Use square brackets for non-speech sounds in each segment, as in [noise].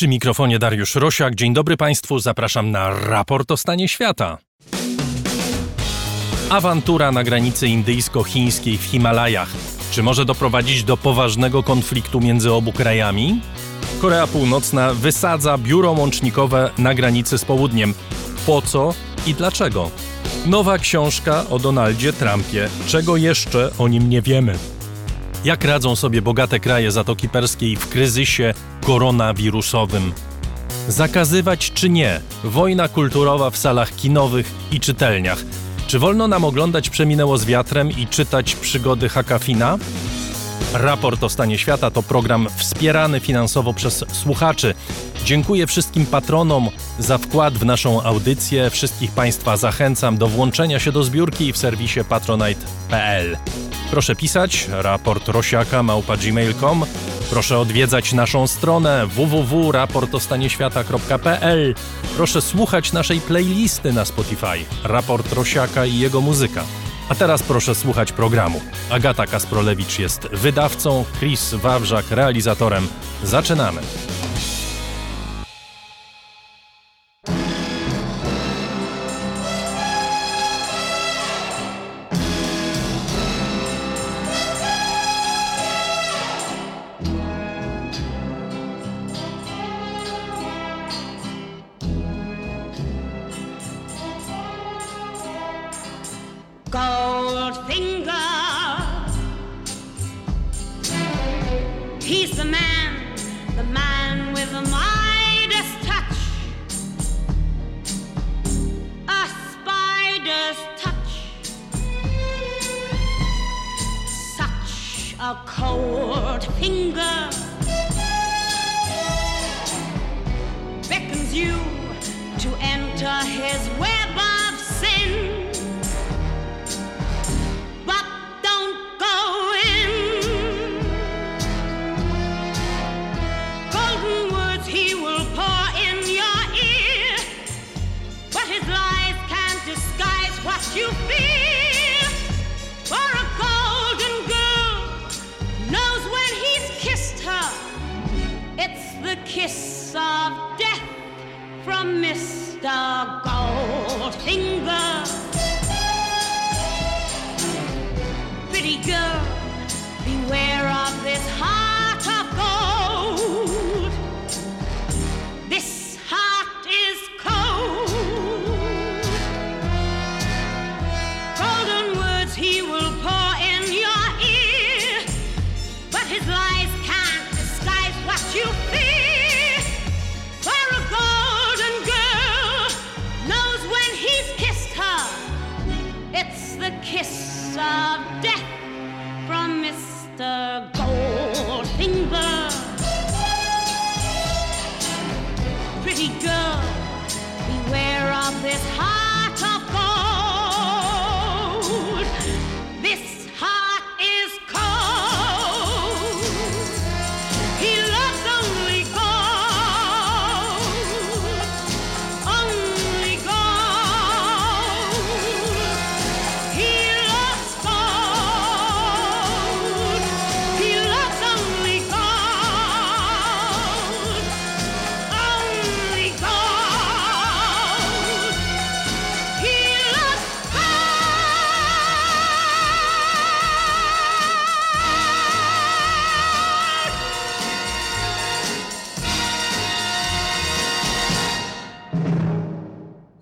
Przy mikrofonie Dariusz Rosiak. Dzień dobry Państwu, zapraszam na raport o stanie świata. Awantura na granicy indyjsko-chińskiej w Himalajach. Czy może doprowadzić do poważnego konfliktu między obu krajami? Korea Północna wysadza biuro łącznikowe na granicy z południem. Po co i dlaczego? Nowa książka o Donaldzie Trumpie. Czego jeszcze o nim nie wiemy? Jak radzą sobie bogate kraje Zatoki Perskiej w kryzysie koronawirusowym? Zakazywać czy nie? Wojna kulturowa w salach kinowych i czytelniach. Czy wolno nam oglądać Przeminęło z wiatrem i czytać przygody Hakafina? Raport o stanie świata to program wspierany finansowo przez słuchaczy. Dziękuję wszystkim patronom za wkład w naszą audycję. Wszystkich Państwa zachęcam do włączenia się do zbiórki w serwisie patronite.pl. Proszę pisać raport. Proszę odwiedzać naszą stronę www.raportostanieświata.pl. Proszę słuchać naszej playlisty na Spotify Raport Rosiaka i jego muzyka. A teraz proszę słuchać programu. Agata Kasprolewicz jest wydawcą, Chris Wawrzak realizatorem. Zaczynamy.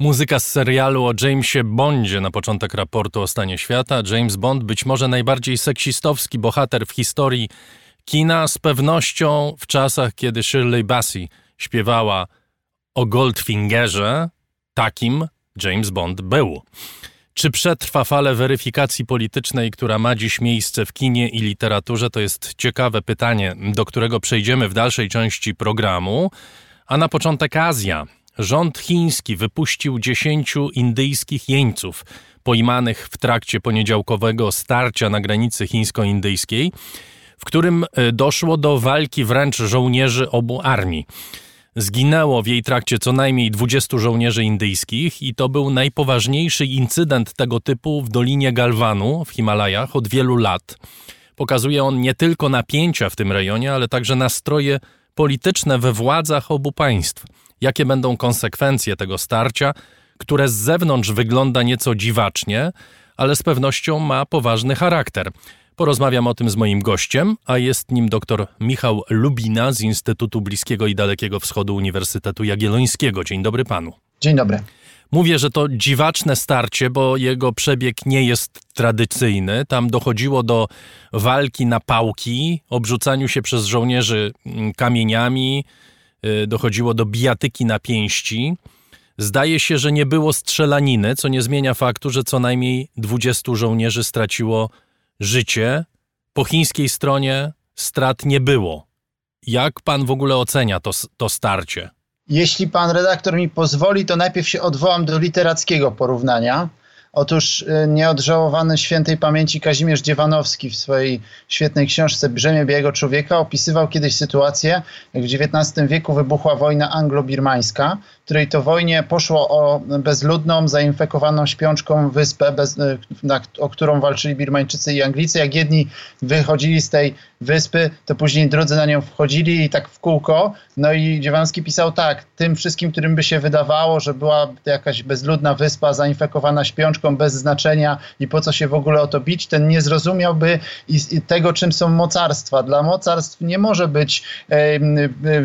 Muzyka z serialu o Jamesie Bondzie na początek raportu o stanie świata. James Bond, być może najbardziej seksistowski bohater w historii kina, z pewnością w czasach, kiedy Shirley Bassey śpiewała o Goldfingerze, takim James Bond był. Czy przetrwa falę weryfikacji politycznej, która ma dziś miejsce w kinie i literaturze? To jest ciekawe pytanie, do którego przejdziemy w dalszej części programu. A na początek Azja. Rząd chiński wypuścił dziesięciu indyjskich jeńców pojmanych w trakcie poniedziałkowego starcia na granicy chińsko-indyjskiej, w którym e, doszło do walki wręcz żołnierzy obu armii. Zginęło w jej trakcie co najmniej 20 żołnierzy indyjskich i to był najpoważniejszy incydent tego typu w Dolinie Galwanu w Himalajach od wielu lat. Pokazuje on nie tylko napięcia w tym rejonie, ale także nastroje polityczne we władzach obu państw. Jakie będą konsekwencje tego starcia, które z zewnątrz wygląda nieco dziwacznie, ale z pewnością ma poważny charakter. Porozmawiam o tym z moim gościem, a jest nim dr Michał Lubina z Instytutu Bliskiego i Dalekiego Wschodu Uniwersytetu Jagiellońskiego. Dzień dobry panu. Dzień dobry. Mówię, że to dziwaczne starcie, bo jego przebieg nie jest tradycyjny. Tam dochodziło do walki na pałki, obrzucaniu się przez żołnierzy mm, kamieniami, dochodziło do bijatyki na pięści. Zdaje się, że nie było strzelaniny, co nie zmienia faktu, że co najmniej 20 żołnierzy straciło życie. Po chińskiej stronie strat nie było. Jak pan w ogóle ocenia to, to starcie? Jeśli pan redaktor mi pozwoli, to najpierw się odwołam do literackiego porównania. Otóż y, nieodżałowany świętej pamięci Kazimierz Dziewanowski w swojej świetnej książce Brzemię Białego Człowieka opisywał kiedyś sytuację, jak w XIX wieku wybuchła wojna anglo-birmańska, w której to wojnie poszło o bezludną, zainfekowaną śpiączką wyspę, bez, y, na, o którą walczyli Birmańczycy i Anglicy. Jak jedni wychodzili z tej wyspy, to później drudzy na nią wchodzili i tak w kółko. No i Dziewanski pisał tak, tym wszystkim, którym by się wydawało, że była jakaś bezludna wyspa zainfekowana śpiączką bez znaczenia i po co się w ogóle o to bić, ten nie zrozumiałby i, i tego, czym są mocarstwa. Dla mocarstw nie może być e,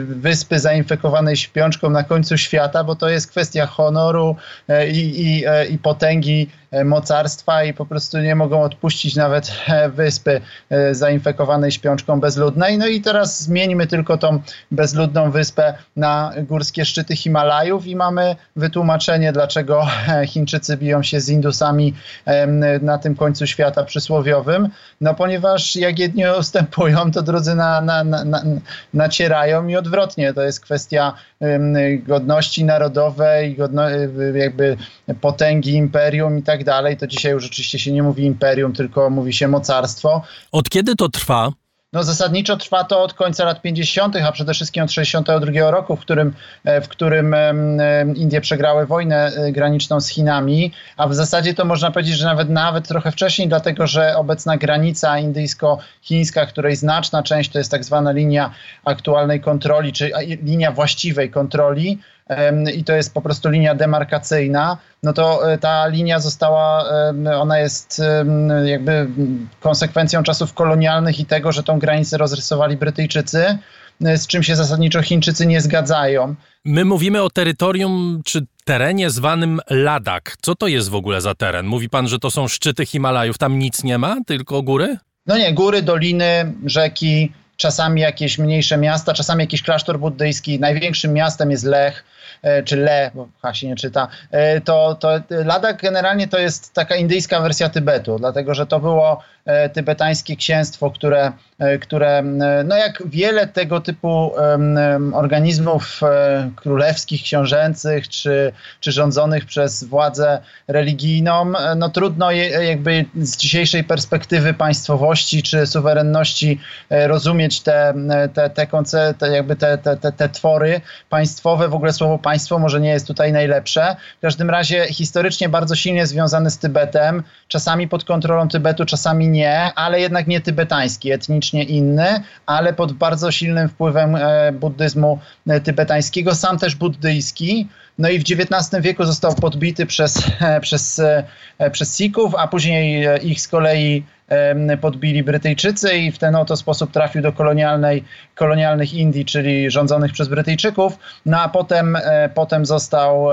wyspy zainfekowanej śpiączką na końcu świata, bo to jest kwestia honoru e, i, i, e, potęgi E, mocarstwa i po prostu nie mogą odpuścić nawet e, wyspy e, zainfekowanej śpiączką bezludnej. No i teraz zmienimy tylko tą bezludną wyspę na górskie szczyty Himalajów i mamy wytłumaczenie, dlaczego Chińczycy biją się z Indusami na tym końcu świata przysłowiowym. No ponieważ jak jedni ustępują, to drudzy na, na, na, na, nacierają i odwrotnie. To jest kwestia godności narodowej, godno, jakby potęgi imperium i tak tak dalej, to dzisiaj już rzeczywiście się nie mówi imperium, tylko mówi się mocarstwo. Od kiedy to trwa? No zasadniczo trwa to od końca lat 50., a przede wszystkim od 62 roku, w którym, e, w którym Indie przegrały wojnę e, graniczną z Chinami, a w zasadzie to można powiedzieć, że nawet nawet trochę wcześniej, dlatego że obecna granica indyjsko-chińska, której znaczna część to jest tak zwana linia aktualnej kontroli, czy linia właściwej kontroli, i to jest po prostu linia demarkacyjna, no to e, ta linia została, ona jest jakby konsekwencją czasów kolonialnych i tego, że tą granicę rozrysowali Brytyjczycy, e, z czym się zasadniczo Chińczycy nie zgadzają. My mówimy o terytorium czy terenie zwanym Ladak. Co to jest w ogóle za teren? Mówi pan, że to są szczyty Himalajów. Tam nic nie ma, tylko góry? No nie, góry, doliny, rzeki, czasami jakieś mniejsze miasta, czasami jakiś klasztor buddyjski. Największym miastem jest Lech, e, czy Le, bo H się nie czyta. E, to, to Ladakh generalnie to jest taka indyjska wersja Tybetu, dlatego że to było tybetańskie księstwo, które, e, które no jak wiele tego typu organizmów e, królewskich, książęcych czy, czy rządzonych przez władzę religijną, no trudno je, jakby z dzisiejszej perspektywy państwowości czy suwerenności rozumieć te, te, te, konce, te, jakby te, te, te, te twory państwowe. W ogóle słowo państwo może nie jest tutaj najlepsze. W każdym razie historycznie bardzo silnie związane z Tybetem, czasami pod kontrolą Tybetu, czasami nie, ale jednak nie tybetański, etnicznie inny, ale pod bardzo silnym wpływem e, buddyzmu e, tybetańskiego, sam też buddyjski. No i w XIX wieku został podbity przez, e, przez, przez Sikhów, a później ich z kolei podbili Brytyjczycy i w ten oto sposób trafił do kolonialnej, kolonialnych Indii, czyli rządzonych przez Brytyjczyków. No a potem, potem został,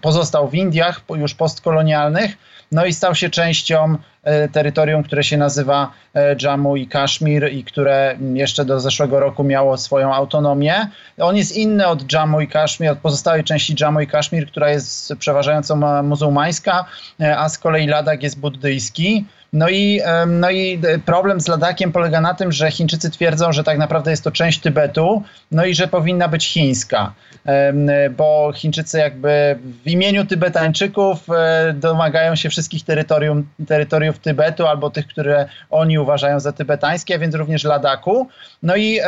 pozostał w Indiach, już postkolonialnych no i stał się częścią e, terytorium, które się nazywa e, Jammu i Kaszmir i które jeszcze do zeszłego roku miało swoją autonomię. On jest inny od Jammu i Kaszmir, od pozostałej części Jammu i Kaszmir, która jest przeważająco muzułmańska, e, a z kolei Ladakh jest buddyjski. No i, no i problem z Ladakiem polega na tym, że Chińczycy twierdzą, że tak naprawdę jest to część Tybetu, no i że powinna być chińska, bo Chińczycy jakby w imieniu Tybetańczyków e, domagają się wszystkich terytorium, terytoriów Tybetu albo tych, które oni uważają za tybetańskie, a więc również Ladaku. No i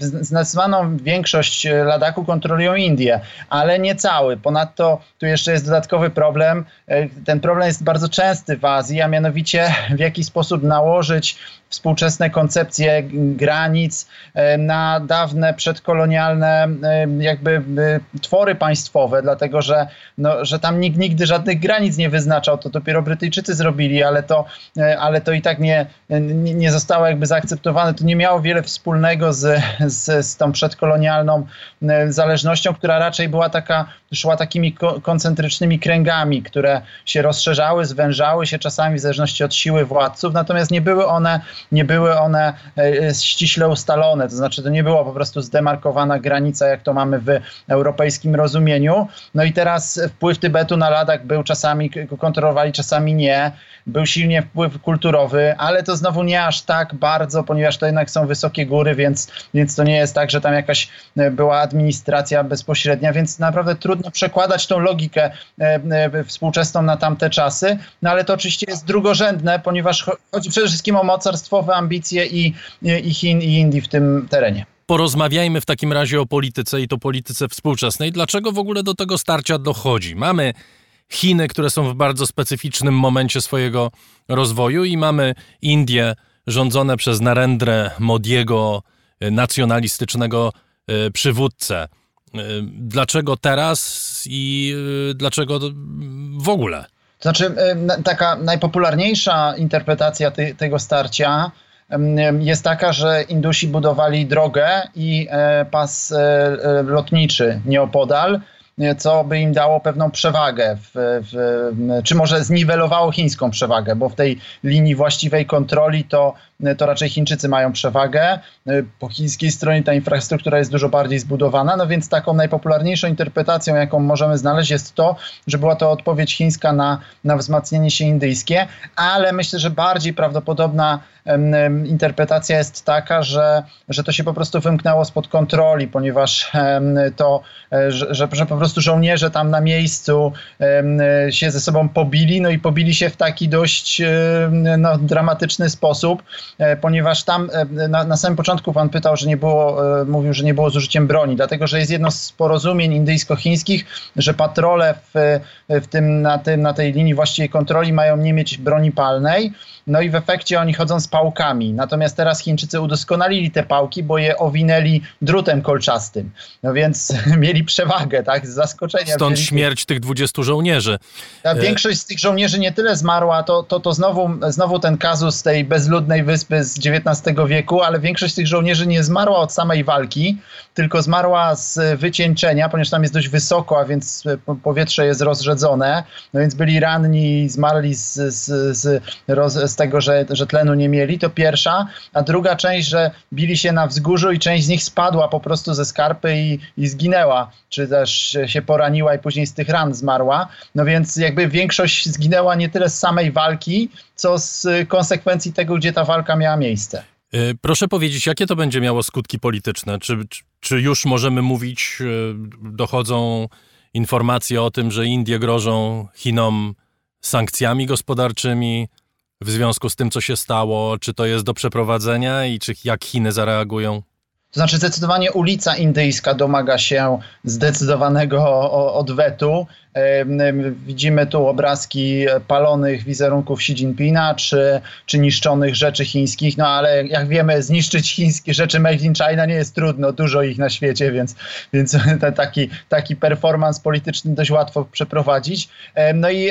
zdecydowaną większość Ladaku kontrolują Indie, ale nie cały. Ponadto tu jeszcze jest dodatkowy problem. E, ten problem jest bardzo częsty w Azji, a mianowicie mianowicie w jaki sposób nałożyć współczesne koncepcje granic na dawne przedkolonialne jakby twory państwowe, dlatego że, no, że tam nikt nigdy żadnych granic nie wyznaczał, to dopiero Brytyjczycy zrobili, ale to, ale to i tak nie, nie zostało jakby zaakceptowane. To nie miało wiele wspólnego z, z, z tą przedkolonialną zależnością, która raczej była taka, szła takimi koncentrycznymi kręgami, które się rozszerzały, zwężały się czasami w zależności od siły władców, natomiast nie były one nie były one e, ściśle ustalone, to znaczy to nie była po prostu zdemarkowana granica, jak to mamy w europejskim rozumieniu. No i teraz wpływ Tybetu na Ladak był czasami, kontrolowali, czasami nie. Był silnie wpływ kulturowy, ale to znowu nie aż tak bardzo, ponieważ to jednak są wysokie góry, więc, więc to nie jest tak, że tam jakaś e, była administracja bezpośrednia, więc naprawdę trudno przekładać tą logikę e, współczesną na tamte czasy, no ale to oczywiście jest drugorzędne, ponieważ chodzi przede wszystkim o mocarstwo państwowe ambicje i, i Chin, i Indii w tym terenie. Porozmawiajmy w takim razie o polityce i to polityce współczesnej. Dlaczego w ogóle do tego starcia dochodzi? Mamy Chiny, które są w bardzo specyficznym momencie swojego rozwoju i mamy Indie rządzone przez Narendrę Modiego, e, nacjonalistycznego e, przywódcę. E, dlaczego teraz i dlaczego w ogóle? Znaczy, taka najpopularniejsza interpretacja ty, tego starcia jest taka, że Indusi budowali drogę i e, pas e, e, lotniczy nieopodal, co by im dało pewną przewagę, w, w, czy może zniwelowało chińską przewagę, bo w tej linii właściwej kontroli to to raczej Chińczycy mają przewagę. Po chińskiej stronie ta infrastruktura jest dużo bardziej zbudowana, no więc taką najpopularniejszą interpretacją, jaką możemy znaleźć, jest to, że była to odpowiedź chińska na, na wzmacnianie się indyjskie, ale myślę, że bardziej prawdopodobna interpretacja jest taka, że, że to się po prostu wymknęło spod kontroli, ponieważ to, e, że, że, po prostu żołnierze tam na miejscu się ze sobą pobili, no i pobili się w taki dość no, dramatyczny sposób, ponieważ tam e, na, na samym początku pan pytał, że nie było, e, mówił, że nie było z użyciem broni, dlatego że jest jedno z porozumień indyjsko-chińskich, że patrole w, w tym, na, tym, na tej linii właściwej kontroli mają nie mieć broni palnej. No i w efekcie oni chodzą z pałkami. Natomiast teraz Chińczycy udoskonalili te pałki, bo je owinęli drutem kolczastym. No więc [laughs] mieli przewagę, tak, z zaskoczenia. Stąd śmierć tych 20 żołnierzy. A większość z tych żołnierzy nie tyle zmarła, to, to, to znowu, znowu ten kazus tej bezludnej wyspy z XIX wieku, ale większość tych żołnierzy nie zmarła od samej walki, tylko zmarła z wycieńczenia, ponieważ tam jest dość wysoko, a więc powietrze jest rozrzedzone. No więc byli ranni, zmarli z, z, z, roz, z tego, że, że tlenu nie mieli, to pierwsza, a druga część, że bili się na wzgórzu i część z nich spadła po prostu ze skarpy i, i zginęła, czy też się poraniła i później z tych ran zmarła. No więc jakby większość zginęła nie tyle z samej walki, co z konsekwencji tego, gdzie ta walka miała miejsce. Y, proszę powiedzieć, jakie to będzie miało skutki polityczne? Czy, czy już możemy mówić, y, dochodzą informacje o tym, że Indie grożą Chinom sankcjami gospodarczymi, w związku z tym, co się stało? Czy to jest do przeprowadzenia i czy jak Chiny zareagują? To znaczy, zdecydowanie ulica indyjska domaga się zdecydowanego odwetu. Widzimy tu obrazki palonych wizerunków Xi Jinpinga czy, czy niszczonych rzeczy chińskich, no ale jak wiemy, zniszczyć chińskie rzeczy made in China nie jest trudno, dużo ich na świecie, więc, więc [laughs] taki, taki performance polityczny dość łatwo przeprowadzić. No i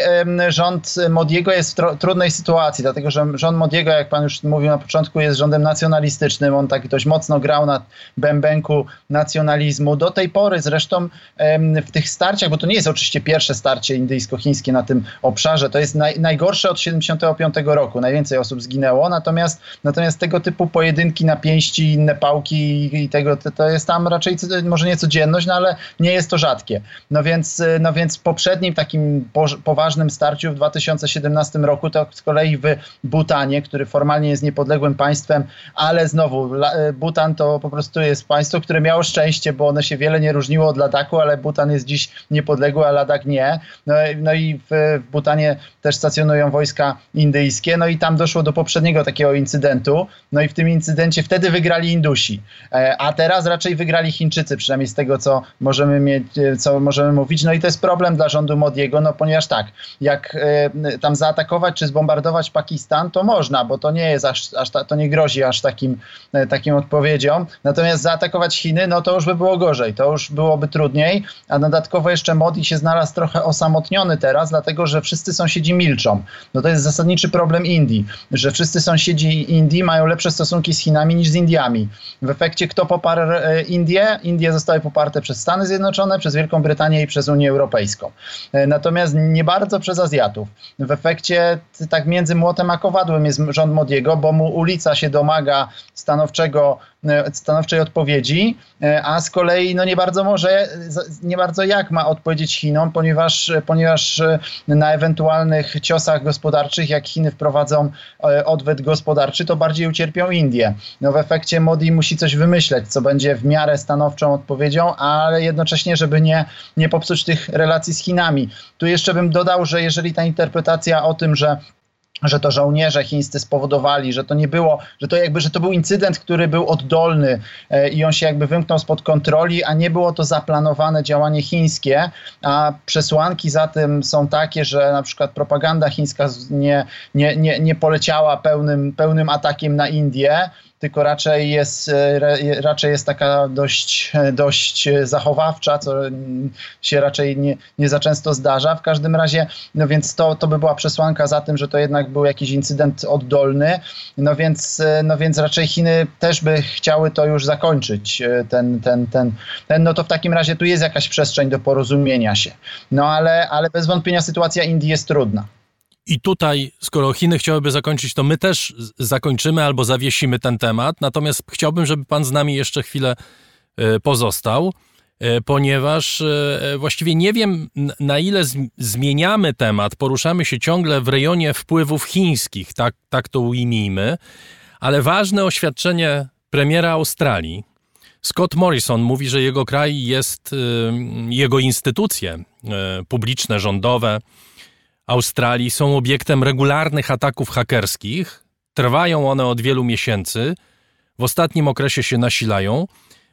rząd Modiego jest w trudnej sytuacji, dlatego że rząd Modiego, jak pan już mówił na początku, jest rządem nacjonalistycznym. On tak dość mocno grał na bębenku nacjonalizmu. Do tej pory zresztą w tych starciach, bo to nie jest oczywiście pierwsze starcie indyjsko-chińskie na tym obszarze. To jest naj, najgorsze od 75 roku. Najwięcej osób zginęło, natomiast, natomiast tego typu pojedynki na pięści, inne pałki i, tego, to, to, jest tam raczej może nie codzienność, no ale nie jest to rzadkie. No więc, no więc poprzednim takim poważnym starciu w 2017 roku to z kolei w Butanie, który formalnie jest niepodległym państwem, ale znowu Butan to po prostu jest państwo, które miało szczęście, bo one się wiele nie różniło od Ladaku, ale Butan jest dziś niepodległy, a Ladak nie. No, no i w, w Butanie też stacjonują wojska indyjskie, no i tam doszło do poprzedniego takiego incydentu, no i w tym incydencie wtedy wygrali Indusi, e, a teraz raczej wygrali Chińczycy, przynajmniej z tego, co możemy mieć, co możemy mówić. No i to jest problem dla rządu Modiego, no ponieważ tak, jak tam zaatakować czy zbombardować Pakistan, to można, bo to nie jest aż, aż ta, to nie grozi aż takim, takim odpowiedzią. Natomiast zaatakować Chiny, no to już by było gorzej, to już byłoby trudniej, a dodatkowo jeszcze Modi się znalazł trochę osamotniony teraz, dlatego że wszyscy sąsiedzi milczą. No to jest zasadniczy problem Indii, że wszyscy sąsiedzi Indii mają lepsze stosunki z Chinami niż z Indiami. W efekcie kto poparł e, Indie? Indie zostały poparte przez Stany Zjednoczone, przez Wielką Brytanię i przez Unię Europejską. E, natomiast nie bardzo przez Azjatów. W efekcie tak między młotem a kowadłem jest rząd Modiego, bo mu ulica się domaga stanowczego stanowczej odpowiedzi, e, a z kolei no nie bardzo może, nie bardzo jak ma odpowiedzieć Chinom, ponieważ, ponieważ e, na ewentualnych ciosach gospodarczych, jak Chiny wprowadzą odwet gospodarczy, to bardziej ucierpią Indie. No w efekcie Modi musi coś wymyśleć, co będzie w miarę stanowczą odpowiedzią, ale jednocześnie, żeby nie, nie popsuć tych relacji z Chinami. Tu jeszcze bym dodał, że jeżeli ta interpretacja o tym, że że to żołnierze chińscy spowodowali, że to nie było, że to jakby, że to był incydent, który był oddolny e, i on się jakby wymknął spod kontroli, a nie było to zaplanowane działanie chińskie, a przesłanki za tym są takie, że na przykład propaganda chińska nie, nie, nie, nie poleciała pełnym, pełnym atakiem na Indię, tylko raczej jest, e, raczej jest taka dość, [laughs] dość zachowawcza, co się raczej nie, nie za często zdarza. W każdym razie, no więc to, to by była przesłanka za tym, że to jednak był jakiś incydent oddolny, no więc, e, no więc raczej Chiny też by chciały to już zakończyć, e, ten, ten, ten, ten, no to w takim razie tu jest jakaś przestrzeń do porozumienia się. No ale, ale bez wątpienia sytuacja Indii jest trudna. I tutaj, skoro Chiny chciałyby zakończyć, to my też zakończymy albo zawiesimy ten temat. Natomiast chciałbym, żeby pan z nami jeszcze chwilę e, pozostał, e, ponieważ e, właściwie nie wiem, na ile zmieniamy temat. Poruszamy się ciągle w rejonie wpływów chińskich, tak, tak to ujmijmy, ale ważne oświadczenie premiera Australii. Scott Morrison mówi, że jego kraj jest, jego instytucje publiczne, rządowe, Australii są obiektem regularnych ataków hakerskich. Trwają one od wielu miesięcy. W ostatnim okresie się nasilają.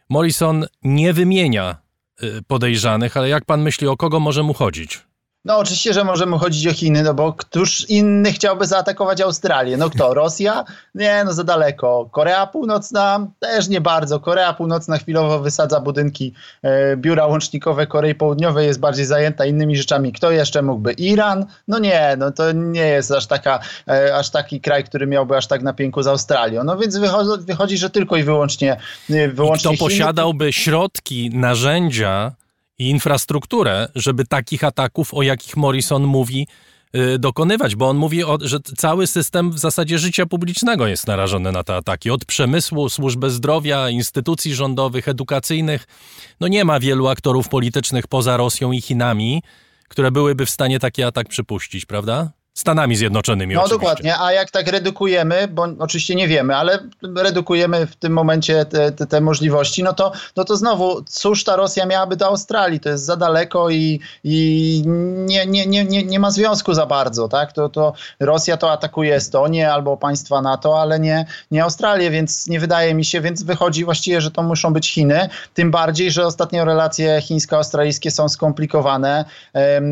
Morrison nie wymienia y, podejrzanych, ale jak pan myśli, o kogo może mu chodzić? No oczywiście, że możemy chodzić o Chiny, no bo któż inny chciałby zaatakować Australię? No kto? Rosja? Nie, no za daleko. Korea Północna? Też nie bardzo. Korea Północna chwilowo wysadza budynki e, biura łącznikowe Korei Południowej, jest bardziej zajęta innymi rzeczami. Kto jeszcze mógłby? Iran? No nie, no to nie jest aż, taka, e, aż taki kraj, który miałby aż tak na pięku z Australią. No więc wychodzi, wychodzi że tylko i wyłącznie, e, wyłącznie I kto posiadałby środki, narzędzia, i infrastrukturę, żeby takich ataków, o jakich Morrison mówi, y, dokonywać, bo on mówi, o, że cały system w zasadzie życia publicznego jest narażony na te ataki. Od przemysłu, służby zdrowia, instytucji rządowych, edukacyjnych. No nie ma wielu aktorów politycznych poza Rosją i Chinami, które byłyby w stanie taki atak przypuścić, prawda? Stanami Zjednoczonymi. No oczywiście. dokładnie, a jak tak redukujemy, bo oczywiście nie wiemy, ale redukujemy w tym momencie te, te, te, możliwości, no to, no to znowu, cóż ta Rosja miałaby do Australii? To jest za daleko i, i nie, nie, nie, nie, nie ma związku za bardzo, tak? To, to Rosja to atakuje Estonię albo państwa NATO, ale nie, nie Australię, więc nie wydaje mi się, więc wychodzi właściwie, że to muszą być Chiny, tym bardziej, że ostatnio relacje chińsko-australijskie są skomplikowane.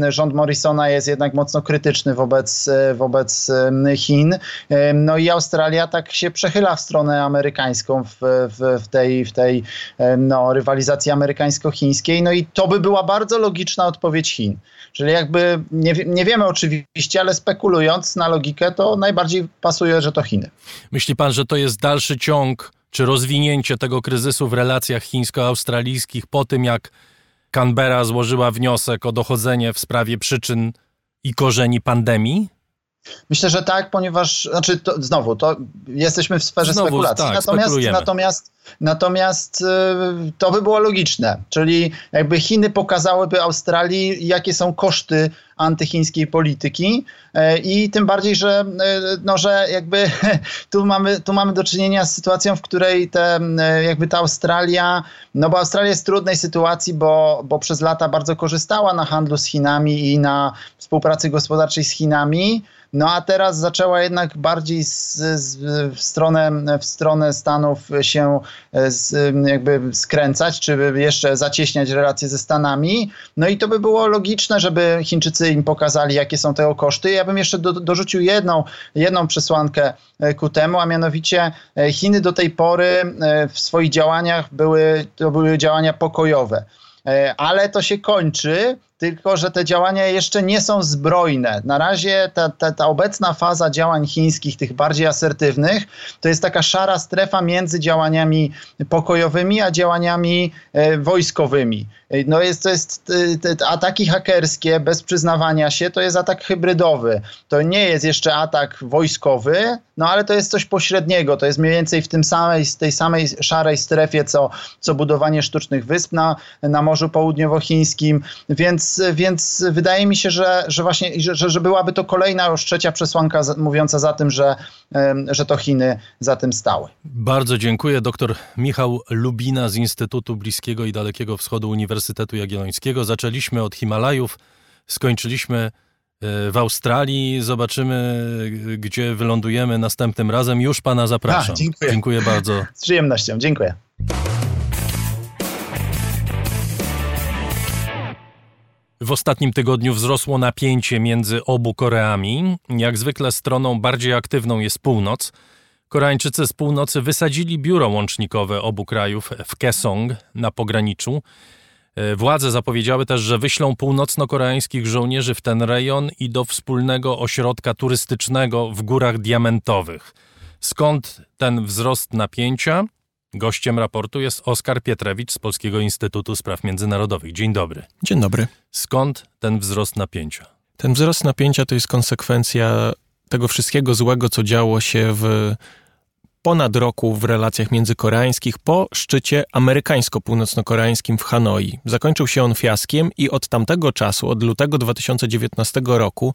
Rząd Morrisona jest jednak mocno krytyczny wobec wobec, Chin. No i Australia tak się przechyla w stronę amerykańską w, w, w tej, w tej no, rywalizacji amerykańsko-chińskiej. No i to by była bardzo logiczna odpowiedź Chin. Czyli jakby nie, nie wiemy oczywiście, ale spekulując na logikę, to najbardziej pasuje, że to Chiny. Myśli pan, że to jest dalszy ciąg czy rozwinięcie tego kryzysu w relacjach chińsko-australijskich po tym, jak Canberra złożyła wniosek o dochodzenie w sprawie przyczyn i korzeni pandemii? Myślę, że tak, ponieważ, znaczy to, znowu, to jesteśmy w sferze znowu, spekulacji. Tak, natomiast, natomiast Natomiast to by było logiczne, czyli jakby Chiny pokazałyby Australii, jakie są koszty antychińskiej polityki e, i tym bardziej, że, e, no, że jakby [laughs] tu mamy, tu mamy do czynienia z sytuacją, w której te, e, jakby ta Australia, no bo Australia jest w trudnej sytuacji, bo, bo przez lata bardzo korzystała na handlu z Chinami i na współpracy gospodarczej z Chinami, no a teraz zaczęła jednak bardziej z, z, w, stronę, w stronę Stanów się z, jakby skręcać, czy jeszcze zacieśniać relacje ze Stanami. No i to by było logiczne, żeby Chińczycy im pokazali, jakie są tego koszty. Ja bym jeszcze do, dorzucił jedną, jedną przesłankę e, ku temu, a mianowicie e, Chiny do tej pory e, w swoich działaniach były, to były działania pokojowe. Ale to się kończy tylko że te działania jeszcze nie są zbrojne. Na razie ta, ta, ta, obecna faza działań chińskich, tych bardziej asertywnych, to jest taka szara strefa między działaniami pokojowymi a działaniami e, wojskowymi. No jest, to jest te ataki hakerskie bez przyznawania się, to jest atak hybrydowy. To nie jest jeszcze atak wojskowy, no ale to jest coś pośredniego. To jest mniej więcej w tym samej, tej samej szarej strefie, co, co budowanie sztucznych wysp na, na Morzu Południowochińskim, więc więc, wydaje mi się, że, że właśnie, że, że byłaby to kolejna już trzecia przesłanka mówiąca za tym, że, że to Chiny za tym stały. Bardzo dziękuję. Doktor Michał Lubina z Instytutu Bliskiego i Dalekiego Wschodu Uniwersytetu Jagiellońskiego. Zaczęliśmy od Himalajów, skończyliśmy e, w Australii. Zobaczymy, gdzie wylądujemy następnym razem. Już pana zapraszam. A, dziękuję. dziękuję bardzo. [laughs] Z przyjemnością. Dziękuję. W ostatnim tygodniu wzrosło napięcie między obu Koreami. Jak zwykle stroną bardziej aktywną jest północ. Koreańczycy z północy wysadzili biuro łącznikowe obu krajów w Kaesong na pograniczu. E, władze zapowiedziały też, że wyślą północno-koreańskich żołnierzy w ten rejon i do wspólnego ośrodka turystycznego w Górach Diamentowych. Skąd ten wzrost napięcia? Gościem raportu jest Oskar Pietrewicz z Polskiego Instytutu Spraw Międzynarodowych. Dzień dobry. Dzień dobry. Skąd ten wzrost napięcia? Ten wzrost napięcia to jest konsekwencja tego wszystkiego złego, co działo się w ponad roku w relacjach międzykoreańskich po szczycie amerykańsko-północno-koreańskim w Hanoi. Zakończył się on fiaskiem i od tamtego czasu, od lutego 2019 roku,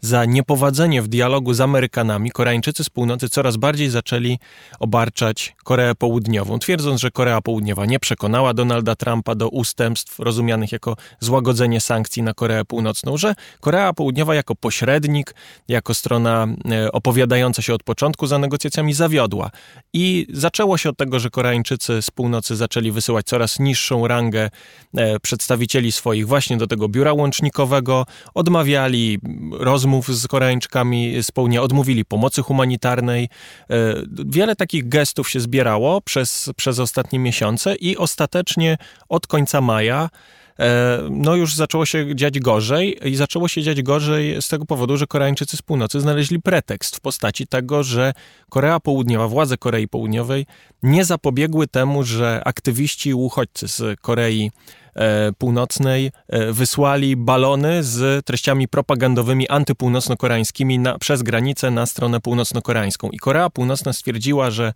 za niepowodzenie w dialogu z Amerykanami, Koreańczycy z północy coraz bardziej zaczęli obarczać Koreę Południową, twierdząc, że Korea Południowa nie przekonała Donalda Trumpa do ustępstw rozumianych jako złagodzenie sankcji na Koreę Północną, że Korea Południowa jako pośrednik, jako strona e, opowiadająca się od początku za negocjacjami zawiodła. I zaczęło się od tego, że Koreańczycy z północy zaczęli wysyłać coraz niższą rangę e, przedstawicieli swoich właśnie do tego biura łącznikowego, odmawiali rozmów z Koreańczykami z południa, odmówili pomocy humanitarnej. E, wiele takich gestów się zbierało przez, przez ostatnie miesiące i ostatecznie od końca maja no już zaczęło się dziać gorzej i zaczęło się dziać gorzej z tego powodu, że Koreańczycy z północy znaleźli pretekst w postaci tego, że Korea Południowa, władze Korei Południowej nie zapobiegły temu, że aktywiści i uchodźcy z Korei e, Północnej e, wysłali balony z treściami propagandowymi antypółnocno-koreańskimi przez granicę na stronę północno-koreańską. I Korea Północna stwierdziła, że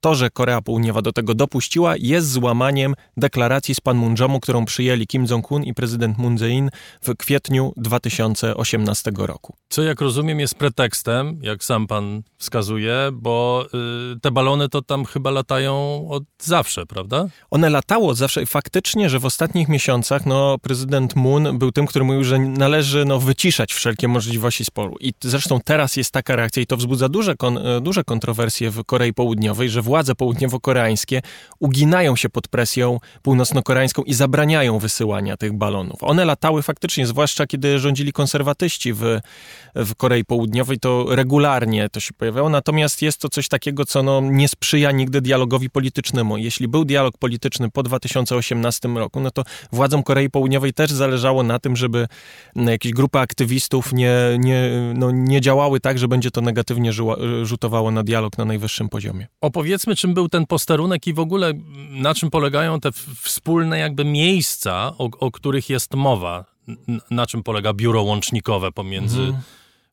to, że Korea Południowa do tego dopuściła, jest złamaniem deklaracji z Panmunjomu, którą przyjęli Kim Jong-un i prezydent Moon Jae-in w kwietniu 2018 roku. Co, jak rozumiem, jest pretekstem, jak sam pan wskazuje, bo y, te balony to tam chyba latają od zawsze, prawda? One latało zawsze. Faktycznie, że w ostatnich miesiącach no, prezydent Moon był tym, który mówił, że należy no, wyciszać wszelkie możliwości sporu. I zresztą teraz jest taka reakcja i to wzbudza duże, kon, duże kontrowersje w Korei Południowej, że władze południowo-koreańskie uginają się pod presją północno-koreańską i zabraniają wysyłania tych balonów. One latały faktycznie, zwłaszcza kiedy rządzili konserwatyści w, w Korei Południowej, to regularnie to się pojawiało. Natomiast jest to coś takiego, co no, nie sprzyja nigdy dialogowi politycznemu. Jeśli był dialog polityczny po 2018 roku, no to władzom Korei Południowej też zależało na tym, żeby jakieś grupy aktywistów nie, nie, no, nie działały tak, że będzie to negatywnie rzutowało na dialog na najwyższym poziomie. Opowiedz powiedzmy, czym był ten posterunek i w ogóle na czym polegają te wspólne jakby miejsca, o, o których jest mowa. Na czym polega biuro łącznikowe pomiędzy, mhm.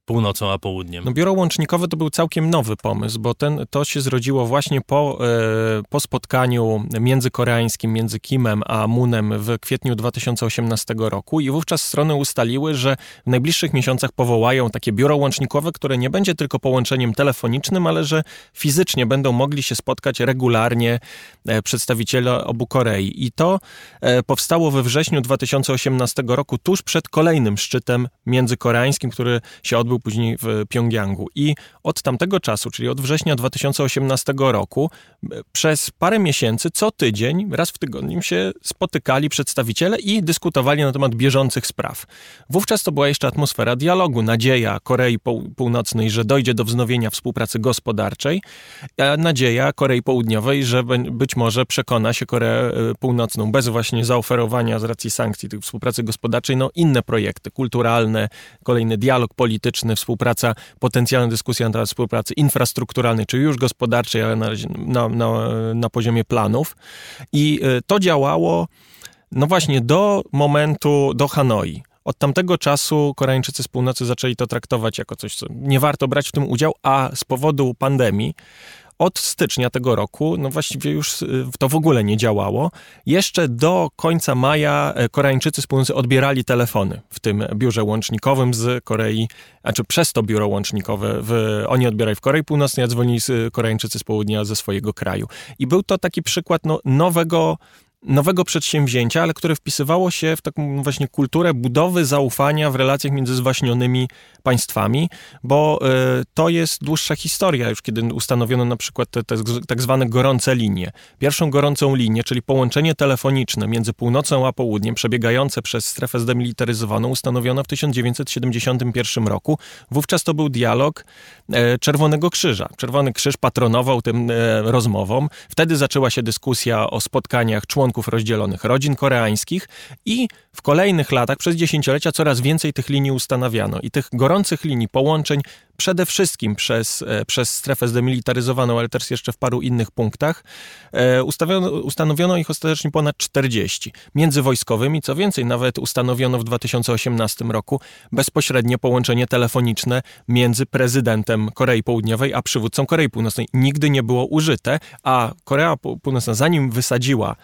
Północą a południem. No, biuro łącznikowe to był całkiem nowy pomysł, bo ten, to się zrodziło właśnie po, e, po spotkaniu międzykoreańskim między Kimem a Moonem w kwietniu 2018 roku i wówczas strony ustaliły, że w najbliższych miesiącach powołają takie biuro łącznikowe, które nie będzie tylko połączeniem telefonicznym, ale że fizycznie będą mogli się spotkać regularnie e, przedstawiciele obu Korei. I to e, powstało we wrześniu 2018 roku, tuż przed kolejnym szczytem międzykoreańskim, który się odbył później w Pjongjangu. I od tamtego czasu, czyli od września 2018 roku, przez parę miesięcy, co tydzień, raz w tygodniu się spotykali przedstawiciele i dyskutowali na temat bieżących spraw. Wówczas to była jeszcze atmosfera dialogu, nadzieja Korei Północnej, że dojdzie do wznowienia współpracy gospodarczej, a nadzieja Korei Południowej, że być może przekona się Koreę e, Północną bez właśnie zaoferowania z racji sankcji tych współpracy gospodarczej, no inne projekty kulturalne, kolejny dialog polityczny, współpraca, potencjalna dyskusja na temat współpracy infrastrukturalnej, czy już gospodarczej, ale na, na, na, na poziomie planów. I e, to działało, no właśnie, do momentu, do Hanoi. Od tamtego czasu Koreańczycy z północy zaczęli to traktować jako coś, co nie warto brać w tym udział, a z powodu pandemii od stycznia tego roku, no właściwie już y, to w ogóle nie działało. Jeszcze do końca maja e, Koreańczycy z północy odbierali telefony w tym biurze łącznikowym z Korei, a czy przez to biuro łącznikowe. W, oni odbierali w Korei Północnej, a dzwonili Koreańczycy z południa ze swojego kraju. I był to taki przykład no, nowego nowego przedsięwzięcia, ale które wpisywało się w taką właśnie kulturę budowy zaufania w relacjach między zwaśnionymi państwami, bo y, to jest dłuższa historia już, kiedy ustanowiono na przykład te, te tak zwane gorące linie. Pierwszą gorącą linię, czyli połączenie telefoniczne między północą a południem, przebiegające przez strefę zdemilitaryzowaną, ustanowiono w 1971 roku. Wówczas to był dialog e, Czerwonego Krzyża. Czerwony Krzyż patronował tym e, rozmowom. Wtedy zaczęła się dyskusja o spotkaniach członków rozdzielonych rodzin koreańskich i w kolejnych latach, przez dziesięciolecia, coraz więcej tych linii ustanawiano i tych gorących linii połączeń przede wszystkim przez, e, przez strefę zdemilitaryzowaną, ale też jeszcze w paru innych punktach. E, ustawiono, ustanowiono ich ostatecznie ponad 40. Między wojskowymi, co więcej, nawet ustanowiono w 2018 roku bezpośrednie połączenie telefoniczne między prezydentem Korei Południowej a przywódcą Korei Północnej. Nigdy nie było użyte, a Korea Północna, zanim wysadziła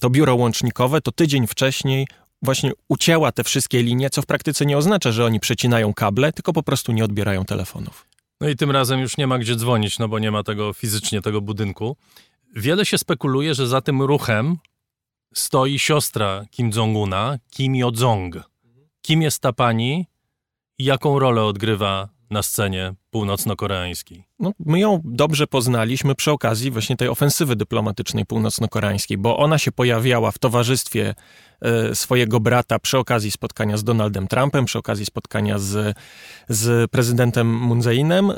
to biuro łącznikowe, to tydzień wcześniej właśnie ucięła te wszystkie linie, co w praktyce nie oznacza, że oni przecinają kable, tylko po prostu nie odbierają telefonów. No i tym razem już nie ma gdzie dzwonić, no bo nie ma tego fizycznie tego budynku. Wiele się spekuluje, że za tym ruchem stoi siostra Kim Jong-una, Kim Yo-jong. Kim jest ta pani i jaką rolę odgrywa na scenie północno-koreańskiej? No, my ją dobrze poznaliśmy przy okazji właśnie tej ofensywy dyplomatycznej północno-koreańskiej, bo ona się pojawiała w towarzystwie e, swojego brata przy okazji spotkania z Donaldem Trumpem, przy okazji spotkania z, z prezydentem Moon Jae-inem. E,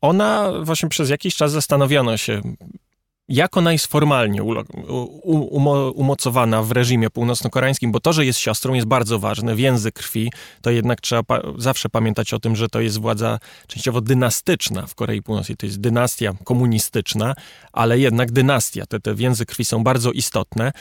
ona właśnie przez jakiś czas zastanawiano się, jak ona jest formalnie umocowana w reżimie północno-koreańskim, bo to, że jest siostrą jest bardzo ważne, więzy krwi, to jednak trzeba pa zawsze pamiętać o tym, że to jest władza częściowo dynastyczna w Korei Północnej, to jest dynastia komunistyczna, ale jednak dynastia, te, te więzy krwi są bardzo istotne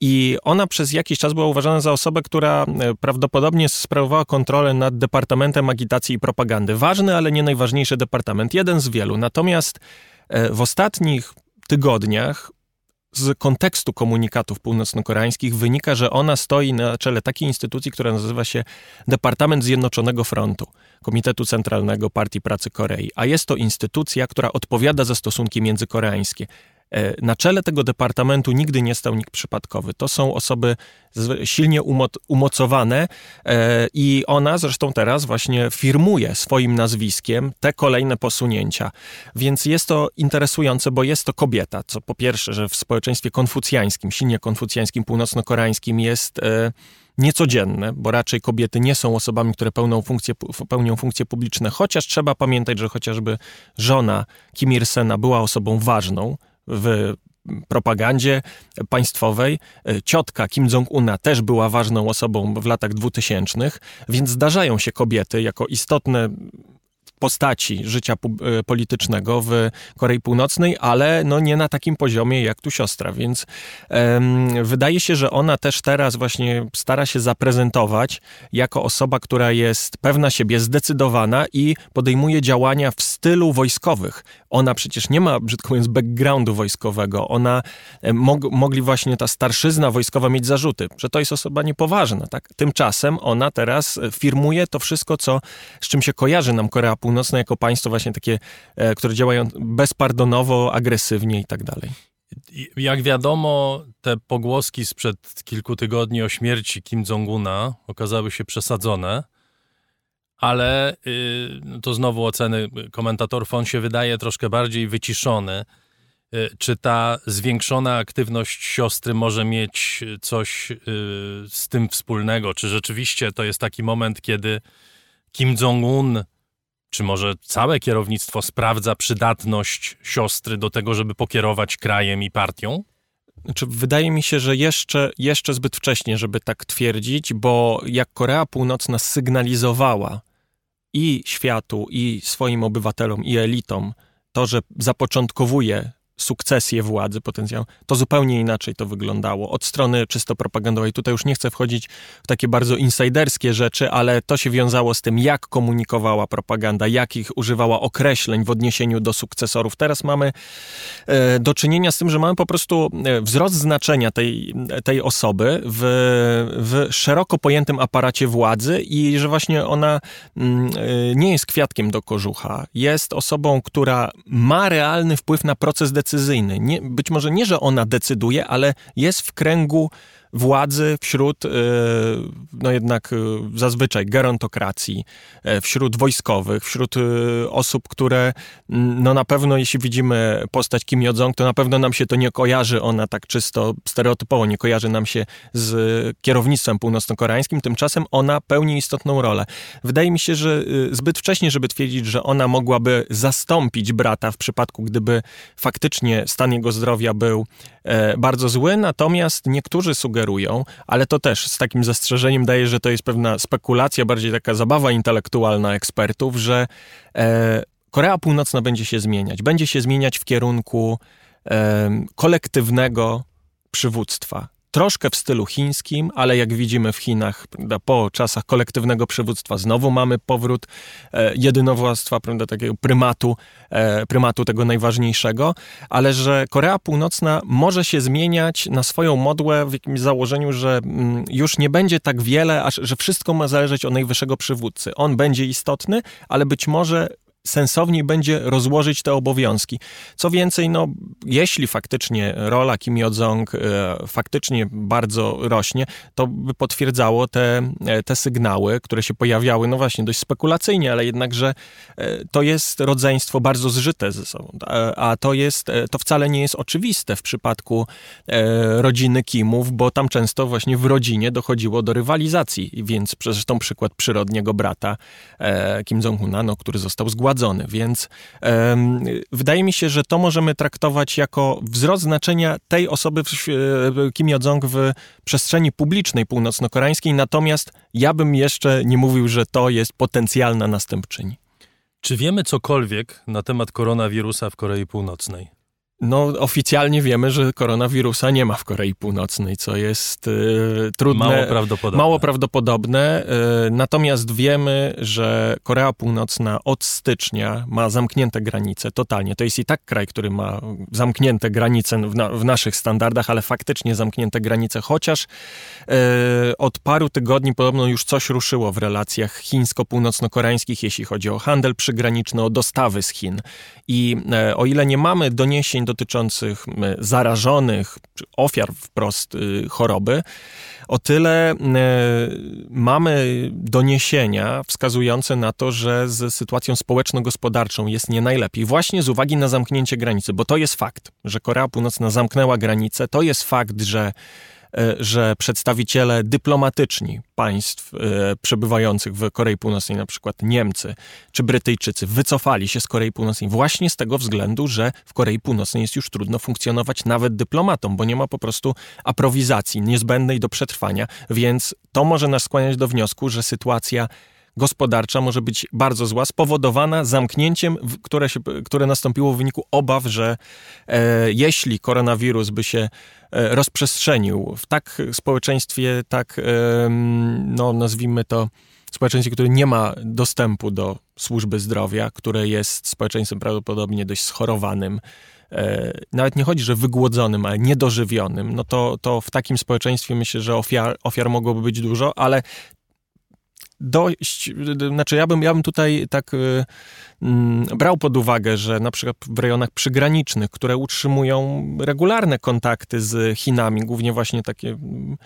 i ona przez jakiś czas była uważana za osobę, która e, prawdopodobnie sprawowała kontrolę nad Departamentem Agitacji i Propagandy. Ważny, ale nie najważniejszy departament, jeden z wielu. Natomiast e, w ostatnich tygodniach z kontekstu komunikatów północno-koreańskich wynika, że ona stoi na czele takiej instytucji, która nazywa się Departament Zjednoczonego Frontu, Komitetu Centralnego Partii Pracy Korei, a jest to instytucja, która odpowiada za stosunki międzykoreańskie. E, na czele tego departamentu nigdy nie stał nikt przypadkowy. To są osoby silnie umocowane e, i ona zresztą teraz właśnie firmuje swoim nazwiskiem te kolejne posunięcia. Więc jest to interesujące, bo jest to kobieta, co po pierwsze, że w społeczeństwie konfucjańskim, silnie konfucjańskim, północno-koreańskim jest e, niecodzienne, bo raczej kobiety nie są osobami, które pełnią funkcje, pełnią funkcje publiczne, chociaż trzeba pamiętać, że chociażby żona Kim Il-sena była osobą ważną, w propagandzie państwowej. Ciotka Kim Jong-una też była ważną osobą w latach dwutysięcznych, więc zdarzają się kobiety jako istotne postaci życia e, politycznego w Korei Północnej, ale no nie na takim poziomie jak tu siostra, więc um, wydaje się, że ona też teraz właśnie stara się zaprezentować jako osoba, która jest pewna siebie, zdecydowana i podejmuje działania w stylu wojskowych. Ona przecież nie ma, brzydko mówiąc, backgroundu wojskowego. Ona, e, mog, mogli właśnie ta starszyzna wojskowa mieć zarzuty, że to jest osoba niepoważna, tak? Tymczasem ona teraz firmuje to wszystko, co, z czym się kojarzy nam Korea Północna, jako państwo właśnie takie, e, które działają bezpardonowo, agresywnie i tak dalej. Jak wiadomo, te pogłoski sprzed kilku tygodni o śmierci Kim Jong-una okazały się przesadzone, ale yy, to znowu oceny komentatorów, on się wydaje troszkę bardziej wyciszony. Yy, czy ta zwiększona aktywność siostry może mieć coś yy, z tym wspólnego? Czy rzeczywiście to jest taki moment, kiedy Kim Jong-un czy może całe kierownictwo sprawdza przydatność siostry do tego, żeby pokierować krajem i partią? Znaczy, wydaje mi się, że jeszcze, jeszcze zbyt wcześnie, żeby tak twierdzić, bo jak Korea Północna sygnalizowała i światu, i swoim obywatelom, i elitom to, że zapoczątkowuje sukcesję władzy potencjał, to zupełnie inaczej to wyglądało. Od strony czysto propagandowej. Tutaj już nie chcę wchodzić w takie bardzo insiderskie rzeczy, ale to się wiązało z tym, jak komunikowała propaganda, jakich używała określeń w odniesieniu do sukcesorów. Teraz mamy e, do czynienia z tym, że mamy po prostu e, wzrost znaczenia tej, tej osoby w, w szeroko pojętym aparacie władzy i że właśnie ona mm, e, nie jest kwiatkiem do kożucha. Jest osobą, która ma realny wpływ na proces decyzyjny decyzyjny. Nie, być może nie, że ona decyduje, ale jest w kręgu władzy wśród, e, no jednak e, zazwyczaj gerontokracji, e, wśród wojskowych, wśród osób, które, no na pewno jeśli widzimy postać Kim Jong, to na pewno nam się to nie kojarzy, ona tak czysto stereotypowo nie kojarzy nam się z kierownictwem północno-koreańskim, tymczasem ona pełni istotną rolę. Wydaje mi się, że zbyt wcześnie, żeby twierdzić, że ona mogłaby zastąpić brata w przypadku, gdyby faktycznie stan jego zdrowia był bardzo zły, natomiast niektórzy sugerują, sugerują, ale to też z takim zastrzeżeniem daje, że to jest pewna spekulacja, bardziej taka zabawa intelektualna ekspertów, że e, Korea Północna będzie się zmieniać. Będzie się zmieniać w kierunku e, kolektywnego przywództwa troszkę w stylu chińskim, ale jak widzimy w Chinach, prawda, po czasach kolektywnego przywództwa znowu mamy powrót e, jedynowładztwa, prawda, takiego prymatu, e, prymatu tego najważniejszego, ale że Korea Północna może się zmieniać na swoją modłę w jakimś założeniu, że mm, już nie będzie tak wiele, aż, że wszystko ma zależeć od najwyższego przywódcy. On będzie istotny, ale być może sensowniej będzie rozłożyć te obowiązki. Co więcej, no, jeśli faktycznie rola Kim Jong e, faktycznie bardzo rośnie, to by potwierdzało te, e, te sygnały, które się pojawiały, no właśnie, dość spekulacyjnie, ale jednakże e, to jest rodzeństwo bardzo zżyte ze sobą, a to jest, to wcale nie jest oczywiste w przypadku rodziny Kimów, bo tam często właśnie w rodzinie dochodziło do rywalizacji, więc zresztą przykład przyrodniego brata Kim Jong-una, no, który został więc um, wydaje mi się, że to możemy traktować jako wzrost znaczenia tej osoby Kim Jong w przestrzeni publicznej północno-koreańskiej, natomiast ja bym jeszcze nie mówił, że to jest potencjalna następczyni. Czy wiemy cokolwiek na temat koronawirusa w Korei Północnej? No, oficjalnie wiemy, że koronawirusa nie ma w Korei Północnej, co jest y, trudne. Mało prawdopodobne. Mało prawdopodobne. Y, natomiast wiemy, że Korea Północna od stycznia ma zamknięte granice totalnie. To jest i tak kraj, który ma zamknięte granice w, na, w naszych standardach, ale faktycznie zamknięte granice, chociaż y, od paru tygodni podobno już coś ruszyło w relacjach chińsko-północno-koreańskich, jeśli chodzi o handel przygraniczny, o dostawy z Chin. I o ile nie mamy doniesień dotyczących zarażonych, czy ofiar wprost y, choroby, o tyle mamy doniesienia wskazujące na to, że z sytuacją społeczno-gospodarczą jest nie najlepiej, właśnie z uwagi na zamknięcie granicy, bo to jest fakt, że Korea Północna zamknęła granicę, to jest fakt, że że przedstawiciele dyplomatyczni państw e, przebywających w Korei Północnej, na przykład Niemcy czy Brytyjczycy, wycofali się z Korei Północnej właśnie z tego względu, że w Korei Północnej jest już trudno funkcjonować nawet dyplomatom, bo nie ma po prostu aprowizacji niezbędnej do przetrwania, więc to może nas skłaniać do wniosku, że sytuacja gospodarcza może być bardzo zła, spowodowana zamknięciem, które, się, które nastąpiło w wyniku obaw, że e, jeśli koronawirus by się e, rozprzestrzenił w tak społeczeństwie, tak, e, no nazwijmy to, społeczeństwie, które nie ma dostępu do służby zdrowia, które jest społeczeństwem prawdopodobnie dość schorowanym, e, nawet nie chodzi, że wygłodzonym, ale niedożywionym, no to, to w takim społeczeństwie myślę, że ofiar, ofiar mogłoby być dużo, ale dość, znaczy ja bym, ja bym tutaj tak y, mm, brał pod uwagę, że na przykład w rejonach przygranicznych, które utrzymują regularne kontakty z Chinami, głównie właśnie takie mm,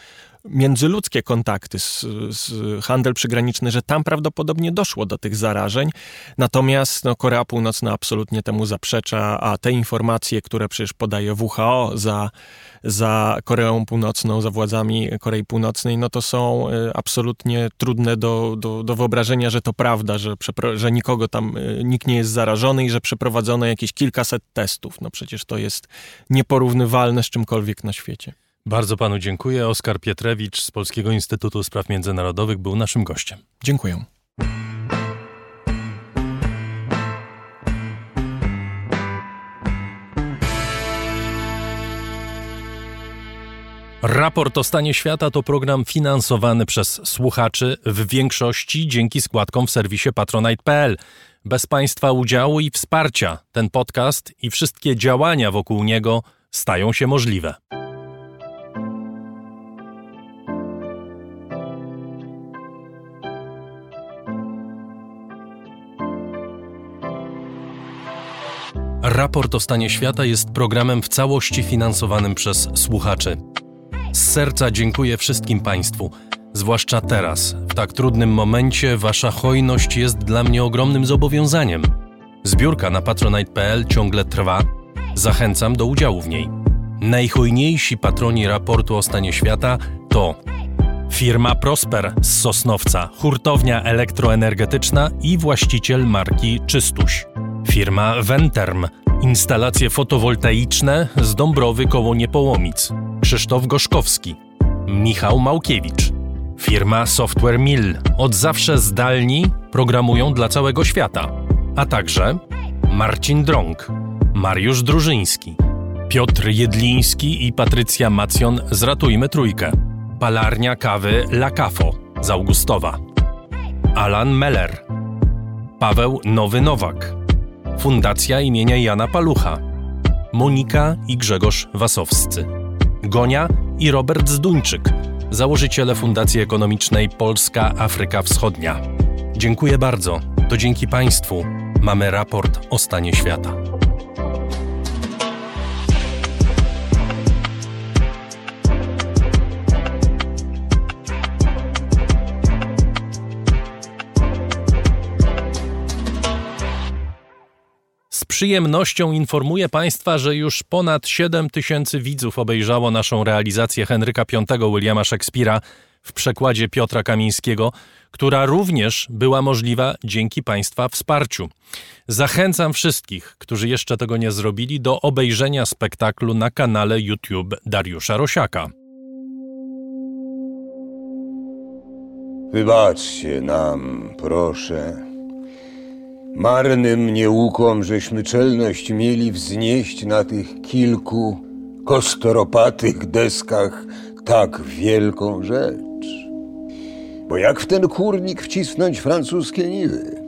międzyludzkie kontakty, z, z handel przygraniczny, że tam prawdopodobnie doszło do tych zarażeń. Natomiast no, Korea Północna absolutnie temu zaprzecza, a te informacje, które przecież podaje WHO za, za Koreą Północną, za władzami Korei Północnej, no to są y, absolutnie trudne do, do, do wyobrażenia, że to prawda, że, że nikogo tam, y, nikt nie jest zarażony i że przeprowadzono jakieś kilkaset testów. No przecież to jest nieporównywalne z czymkolwiek na świecie. Bardzo panu dziękuję. Oskar Pietrewicz z Polskiego Instytutu Spraw Międzynarodowych był naszym gościem. Dziękuję. Raport o stanie świata to program finansowany przez słuchaczy, w większości dzięki składkom w serwisie patronite.pl. Bez Państwa udziału i wsparcia ten podcast i wszystkie działania wokół niego stają się możliwe. Raport o stanie świata jest programem w całości finansowanym przez słuchaczy. Z serca dziękuję wszystkim Państwu, zwłaszcza teraz, w tak trudnym momencie. Wasza hojność jest dla mnie ogromnym zobowiązaniem. Zbiórka na patronite.pl ciągle trwa. Zachęcam do udziału w niej. Najhojniejsi patroni raportu o stanie świata to firma Prosper z Sosnowca, hurtownia elektroenergetyczna i właściciel marki Czystuś. Firma Venterm, instalacje fotowoltaiczne z Dąbrowy koło Niepołomic. Krzysztof Goszkowski. Michał Małkiewicz. Firma Software Mill. Od zawsze zdalni programują dla całego świata. A także Marcin Drąg, Mariusz Drużyński, Piotr Jedliński i Patrycja Macjon z Ratujmy Trójkę. Palarnia kawy La Cafo z Augustowa. Alan Meller. Paweł Nowy Nowak. Fundacja imienia Jana Palucha, Monika i Grzegorz Wasowscy, Gonia i Robert Zduńczyk, założyciele Fundacji Ekonomicznej Polska Afryka Wschodnia. Dziękuję bardzo. To dzięki Państwu mamy raport o stanie świata. Przyjemnością informuję Państwa, że już ponad 7 tysięcy widzów obejrzało naszą realizację Henryka V Williama Szekspira w przekładzie Piotra Kamińskiego, która również była możliwa dzięki Państwa wsparciu. Zachęcam wszystkich, którzy jeszcze tego nie zrobili, do obejrzenia spektaklu na kanale YouTube Dariusza Rosiaka. Wybaczcie nam, proszę Marnym nieukom żeśmy czelność mieli wznieść na tych kilku kostoropatych deskach tak wielką rzecz. Bo jak w ten kurnik wcisnąć francuskie niwy?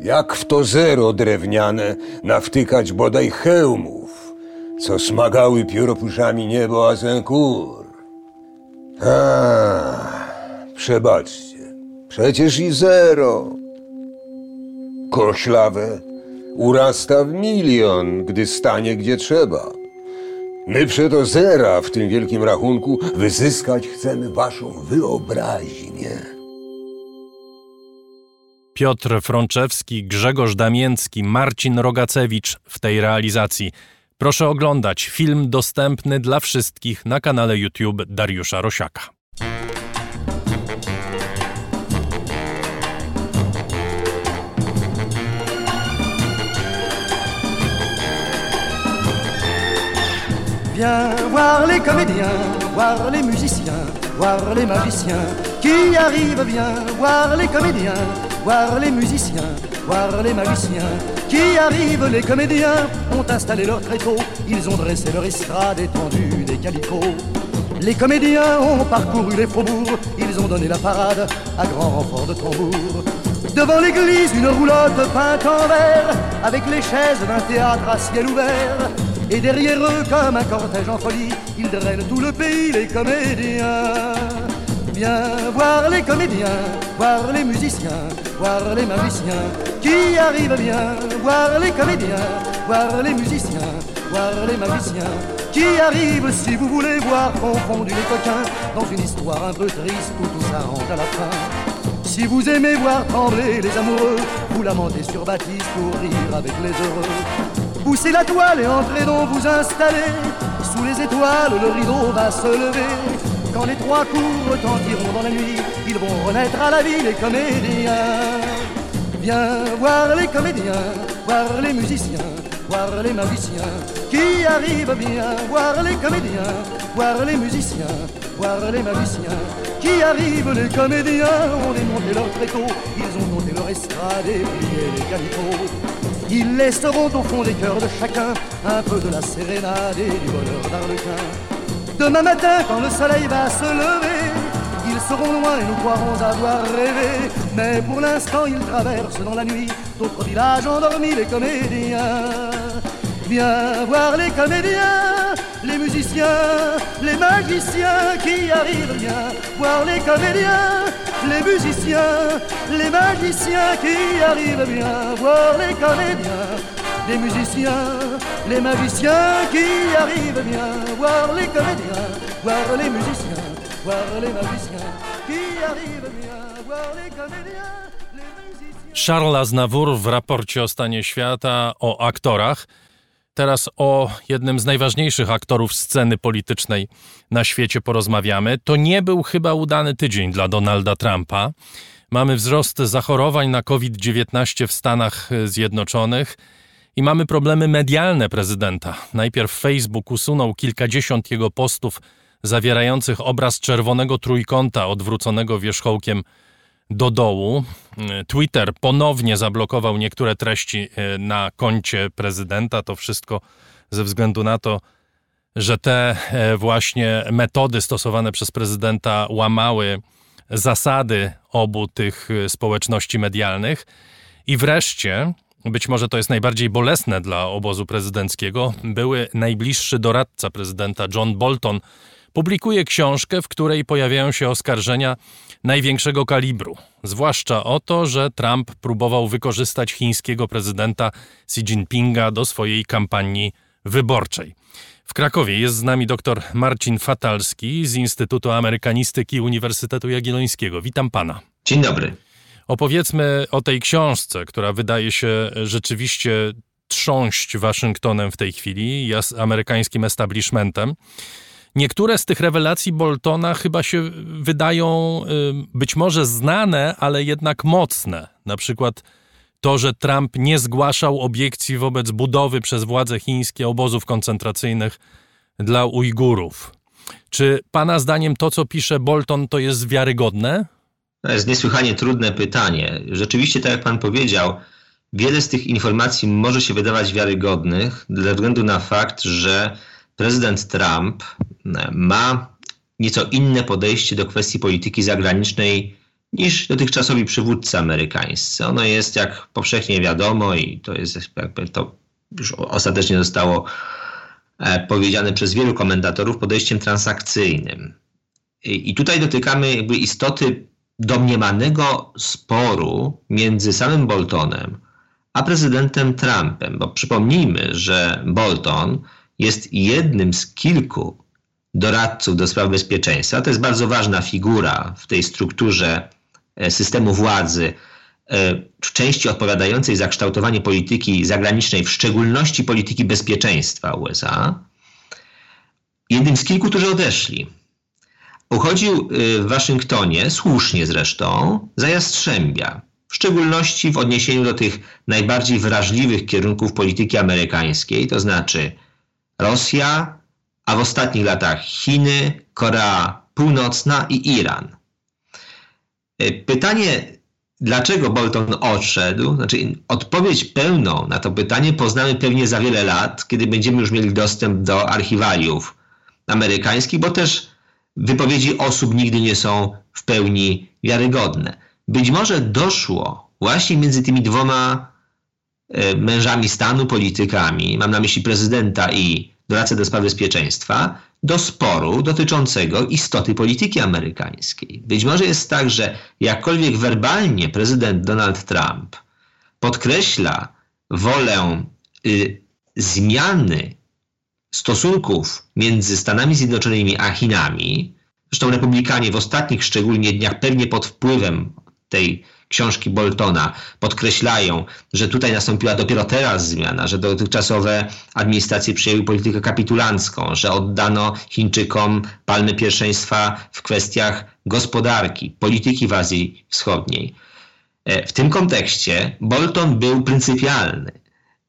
Jak w to zero drewniane nawtykać bodaj hełmów, co smagały pióropuszami niebo Azencourt? A, przebaczcie, przecież i zero koślawe urasta w milion, gdy stanie gdzie trzeba. My przeto zera w tym wielkim rachunku wyzyskać chcemy waszą wyobraźnię. Piotr Frączewski, Grzegorz Damięcki, Marcin Rogacewicz w tej realizacji. Proszę oglądać film dostępny dla wszystkich na kanale YouTube Dariusza Rosiaka. Voir les comédiens voir les musiciens, voir les magiciens qui arrivent bien, voir les comédiens, voir les musiciens, voir les magiciens qui arrivent. Les comédiens ont installé leur tréteau, ils ont dressé leur estrade étendue des calicots. Les comédiens ont parcouru les faubourgs, ils ont donné la parade à grand renfort de tambour. Devant l'église, une roulotte peinte en vert, avec les chaises d'un théâtre à ciel ouvert. Et derrière eux, comme un cortège en folie, ils drainent tout le pays, les comédiens. Viens voir les comédiens, voir les musiciens, voir les magiciens qui arrivent bien, voir les comédiens, voir les musiciens, voir les magiciens qui arrivent si vous voulez voir confondus les coquins dans une histoire un peu triste où tout s'arrange à la fin. Si vous aimez voir trembler les amoureux, vous lamentez sur Baptiste pour rire avec les heureux. Poussez la toile et entrez donc vous installer. Sous les étoiles, le rideau va se lever. Quand les trois coups retentiront dans la nuit, ils vont renaître à la vie les comédiens. Viens voir les comédiens, voir les musiciens, voir les magiciens qui arrivent bien, voir les comédiens, voir les musiciens, voir les magiciens qui arrivent. Les comédiens ont démonté leur tréteau, ils ont monté leur estrade et plié les calicots. Ils laisseront au fond des cœurs de chacun un peu de la sérénade et du bonheur d'Arlequin. Demain matin, quand le soleil va se lever, ils seront loin et nous croirons avoir rêvé. Mais pour l'instant, ils traversent dans la nuit d'autres villages endormis, les comédiens. Viens voir les comédiens, les musiciens, les magiciens qui arrivent bien. Voir les comédiens, les musiciens, les magiciens qui arrivent bien. Voir les comédiens, les musiciens, les magiciens qui arrivent bien. Voir les comédiens, voir les musiciens, Charles Aznavour w raporcie o stanie świata o aktorach. Teraz o jednym z najważniejszych aktorów sceny politycznej na świecie porozmawiamy. To nie był chyba udany tydzień dla Donalda Trumpa. Mamy wzrost zachorowań na COVID-19 w Stanach Zjednoczonych i mamy problemy medialne prezydenta. Najpierw Facebook usunął kilkadziesiąt jego postów zawierających obraz czerwonego trójkąta odwróconego wierzchołkiem do dołu. Twitter ponownie zablokował niektóre treści e, na koncie prezydenta. To wszystko ze względu na to, że te e, właśnie metody stosowane przez prezydenta łamały zasady obu tych e, społeczności medialnych. I wreszcie, być może to jest najbardziej bolesne dla obozu prezydenckiego, były najbliższy doradca prezydenta John Bolton publikuje książkę, w której pojawiają się oskarżenia największego kalibru, zwłaszcza o to, że Trump próbował wykorzystać chińskiego prezydenta Xi Jinpinga do swojej kampanii wyborczej. W Krakowie jest z nami dr Marcin Fatalski z Instytutu Amerykanistyki Uniwersytetu Jagiellońskiego. Witam pana. Dzień dobry. Opowiedzmy o tej książce, która wydaje się rzeczywiście trząść Waszyngtonem w tej chwili, amerykańskim establishmentem. Niektóre z tych rewelacji Boltona chyba się wydają y, być może znane, ale jednak mocne. Na przykład to, że Trump nie zgłaszał obiekcji wobec budowy przez władze chińskie obozów koncentracyjnych dla Ujgurów. Czy Pana zdaniem to, co pisze Bolton, to jest wiarygodne? To jest niesłychanie trudne pytanie. Rzeczywiście, tak jak Pan powiedział, wiele z tych informacji może się wydawać wiarygodnych, ze względu na fakt, że prezydent Trump e, ma nieco inne podejście do kwestii polityki zagranicznej niż dotychczasowi przywódcy amerykańscy. Ono jest, jak powszechnie wiadomo, i to jest jakby to już ostatecznie zostało e, powiedziane przez wielu komentatorów, podejściem transakcyjnym. I tutaj dotykamy jakby istoty domniemanego sporu między samym Boltonem a prezydentem Trumpem, bo przypomnijmy, że Bolton jest jednym z kilku doradców do spraw bezpieczeństwa. To jest bardzo ważna figura w tej strukturze e, systemu władzy, e, w części odpowiadającej za kształtowanie polityki zagranicznej, w szczególności polityki bezpieczeństwa USA. Jednym z kilku, którzy odeszli. Uchodził e, w Waszyngtonie, słusznie zresztą, za Jastrzębia, w szczególności w odniesieniu do tych najbardziej wrażliwych kierunków polityki amerykańskiej, to znaczy Rosja, a w ostatnich latach Chiny, Korea Północna i Iran. E, pytanie, dlaczego Bolton odszedł, znaczy odpowiedź pełną na to pytanie poznamy pewnie za wiele lat, kiedy będziemy już mieli dostęp do archiwaliów amerykańskich, bo też wypowiedzi osób nigdy nie są w pełni wiarygodne. Być może doszło właśnie między tymi dwoma mężami stanu, politykami, mam na myśli prezydenta i doradcę do spraw bezpieczeństwa, do sporu dotyczącego istoty polityki amerykańskiej. Być może jest tak, że jakkolwiek werbalnie prezydent Donald Trump podkreśla wolę y, zmiany stosunków między Stanami Zjednoczonymi a Chinami, zresztą republikanie w ostatnich szczególnie dniach, pewnie pod wpływem tej książki Boltona podkreślają, że tutaj nastąpiła dopiero teraz zmiana, że dotychczasowe administracje przyjęły politykę kapitulancką, że oddano Chińczykom palmy pierwszeństwa w kwestiach gospodarki, polityki w Azji Wschodniej. E, w tym kontekście Bolton był pryncypialny.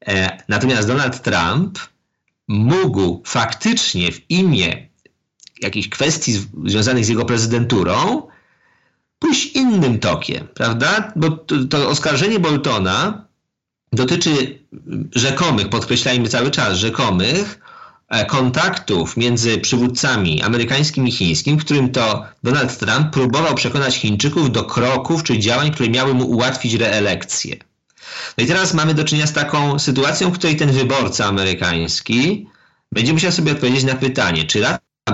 E, natomiast Donald Trump mógł faktycznie w imię jakichś kwestii związanych z jego prezydenturą pójść innym tokiem, prawda? Bo to, to oskarżenie Boltona dotyczy rzekomych, podkreślajmy cały czas, rzekomych e, kontaktów między przywódcami amerykańskim i chińskim, w którym to Donald Trump próbował przekonać Chińczyków do kroków czy działań, które miały mu ułatwić reelekcję. No i teraz mamy do czynienia z taką sytuacją, w której ten wyborca amerykański będzie musiał sobie odpowiedzieć na pytanie, czy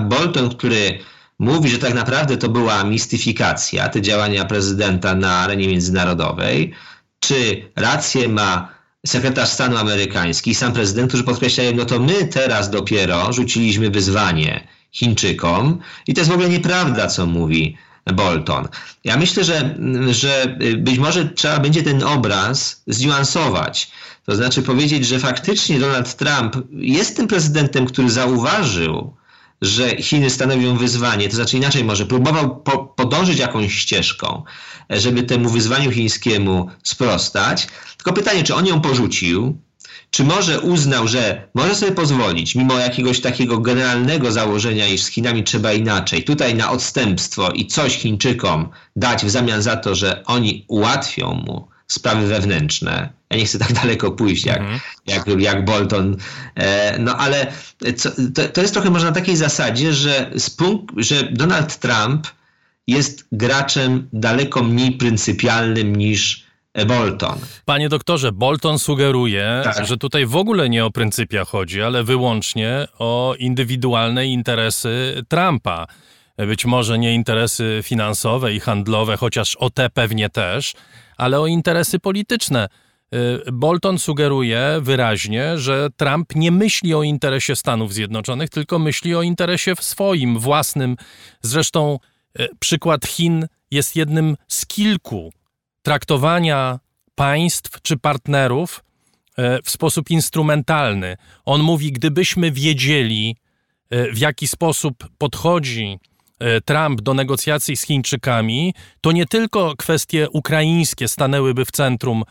Bolton, który mówi, że tak naprawdę to była mistyfikacja, te działania prezydenta na arenie międzynarodowej, czy rację ma sekretarz stanu amerykański i sam prezydent, którzy podkreślają, no to my teraz dopiero rzuciliśmy wyzwanie Chińczykom i to jest w ogóle nieprawda, co mówi Bolton. Ja myślę, że, że być może trzeba będzie ten obraz zniuansować. To znaczy powiedzieć, że faktycznie Donald Trump jest tym prezydentem, który zauważył, że Chiny stanowią wyzwanie, to znaczy inaczej może próbował po, podążyć jakąś ścieżką, żeby temu wyzwaniu chińskiemu sprostać. Tylko pytanie, czy on ją porzucił, czy może uznał, że może sobie pozwolić, mimo jakiegoś takiego generalnego założenia, iż z Chinami trzeba inaczej, tutaj na odstępstwo i coś Chińczykom dać w zamian za to, że oni ułatwią mu sprawy wewnętrzne. Ja nie chcę tak [laughs] daleko pójść jak, mhm. jak, jak Bolton. E, no ale co, to, to jest trochę może na takiej zasadzie, że, punkt, że Donald Trump jest graczem daleko mniej pryncypialnym niż Bolton. Panie doktorze, Bolton sugeruje, tak. że tutaj w ogóle nie o pryncypia chodzi, ale wyłącznie o indywidualne interesy Trumpa. Być może nie interesy finansowe i handlowe, chociaż o te pewnie też, ale o interesy polityczne. Y, Bolton sugeruje wyraźnie, że Trump nie myśli o interesie Stanów Zjednoczonych, tylko myśli o interesie swoim, własnym. Zresztą y, przykład Chin jest jednym z kilku traktowania państw czy partnerów y, w sposób instrumentalny. On mówi, gdybyśmy wiedzieli, w jaki sposób podchodzi Trump do negocjacji z Chińczykami, to nie tylko kwestie ukraińskie stanęłyby w centrum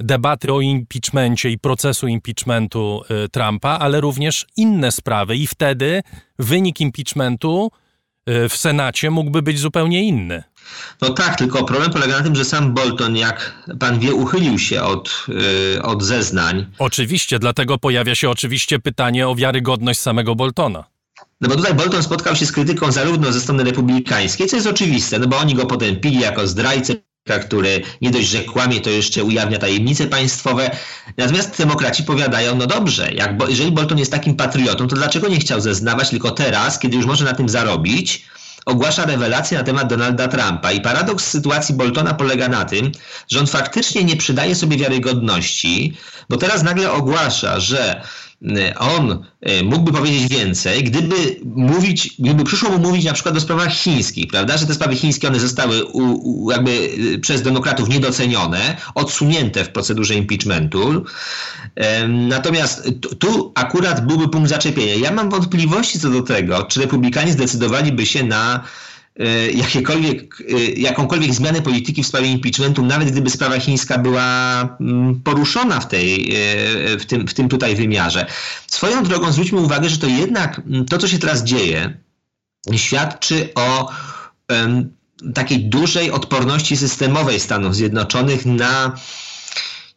debaty o impeachmencie i procesu impeachmentu e, Trumpa, ale również inne sprawy. I wtedy wynik impeachmentu e, w Senacie mógłby być zupełnie inny. No tak, tylko problem polega na tym, że sam Bolton, jak pan wie, uchylił się od, yy, od zeznań. Oczywiście, dlatego pojawia się oczywiście pytanie o wiarygodność samego Boltona. No bo tutaj Bolton spotkał się z krytyką zarówno ze strony republikańskiej, co jest oczywiste, no bo oni go potępili jako zdrajcę, który nie dość, że kłamie, to jeszcze ujawnia tajemnice państwowe. Natomiast demokraci powiadają, no dobrze, jak, bo, jeżeli Bolton jest takim patriotą, to dlaczego nie chciał zeznawać, tylko teraz, kiedy już może na tym zarobić, ogłasza rewelację na temat Donalda Trumpa. I paradoks sytuacji Boltona polega na tym, że on faktycznie nie przydaje sobie wiarygodności, bo teraz nagle ogłasza, że on y, mógłby powiedzieć więcej, gdyby mówić, gdyby przyszło mu mówić na przykład o sprawach chińskich, prawda, że te sprawy chińskie one zostały u, u, jakby y, przez demokratów niedocenione, odsunięte w procedurze impeachmentu. Natomiast tu akurat byłby punkt zaczepienia. Ja mam wątpliwości co do tego, czy republikanie zdecydowaliby się na jakiekolwiek, e, jakąkolwiek zmianę polityki w sprawie impeachmentu, nawet gdyby sprawa chińska była mm, poruszona w, tej, e, w, tym, w tym tutaj wymiarze. Swoją drogą zwróćmy uwagę, że to jednak mm, to, co się teraz dzieje, świadczy o um, takiej dużej odporności systemowej Stanów Zjednoczonych na,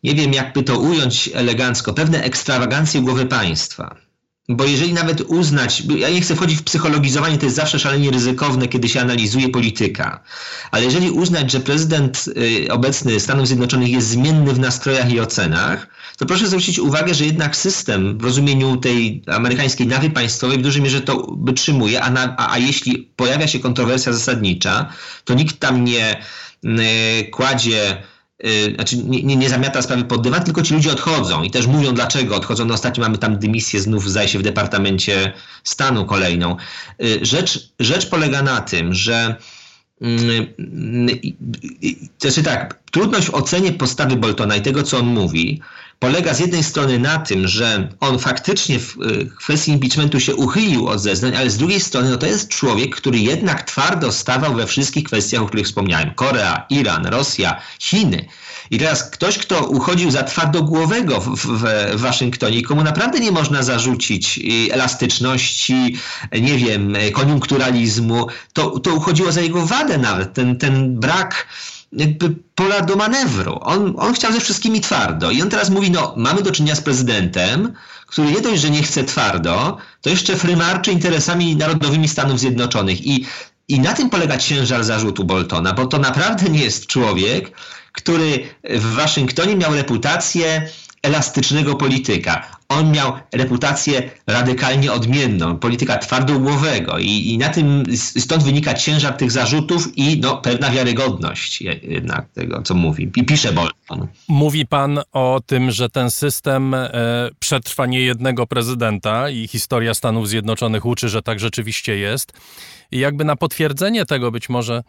nie wiem jakby to ująć elegancko, pewne ekstrawagancje głowy państwa. Bo jeżeli nawet uznać, ja nie chcę wchodzić w psychologizowanie, to jest zawsze szalenie ryzykowne, kiedy się analizuje polityka, ale jeżeli uznać, że prezydent y, obecny Stanów Zjednoczonych jest zmienny w nastrojach i ocenach, to proszę zwrócić uwagę, że jednak system w rozumieniu tej amerykańskiej nawy państwowej w dużej mierze to wytrzymuje, a, na, a, a jeśli pojawia się kontrowersja zasadnicza, to nikt tam nie y, kładzie znaczy nie, nie, nie, zamiata sprawy pod dywan, tylko ci ludzie odchodzą i też mówią dlaczego odchodzą. No ostatnio mamy tam dymisję znów zdaje się w Departamencie Stanu kolejną. Y, rzecz, rzecz polega na tym, że to znaczy tak, trudność w ocenie postawy Boltona i tego, co on mówi, polega z jednej strony na tym, że on faktycznie w kwestii impeachmentu się uchylił od zeznań, ale z drugiej strony no to jest człowiek, który jednak twardo stawał we wszystkich kwestiach, o których wspomniałem. Korea, Iran, Rosja, Chiny. I teraz ktoś, kto uchodził za twardogłowego w, w, w Waszyngtonie, komu naprawdę nie można zarzucić y, elastyczności, nie wiem, koniunkturalizmu, to, to uchodziło za jego wadę nawet, ten, ten brak jakby pola do manewru. On, on chciał ze wszystkimi twardo. I on teraz mówi, no mamy do czynienia z prezydentem, który nie dość, że nie chce twardo, to jeszcze frymarczy interesami narodowymi Stanów Zjednoczonych. I, i na tym polega ciężar zarzutu Boltona, bo to naprawdę nie jest człowiek, który w Waszyngtonie miał reputację elastycznego polityka. On miał reputację radykalnie odmienną, polityka twardogłowego i, i na tym stąd wynika ciężar tych zarzutów i no, pewna wiarygodność jednak tego, co mówi. I pisze Bolton. Mówi pan o tym, że ten system e, przetrwa nie jednego prezydenta i historia Stanów Zjednoczonych uczy, że tak rzeczywiście jest. I jakby na potwierdzenie tego być może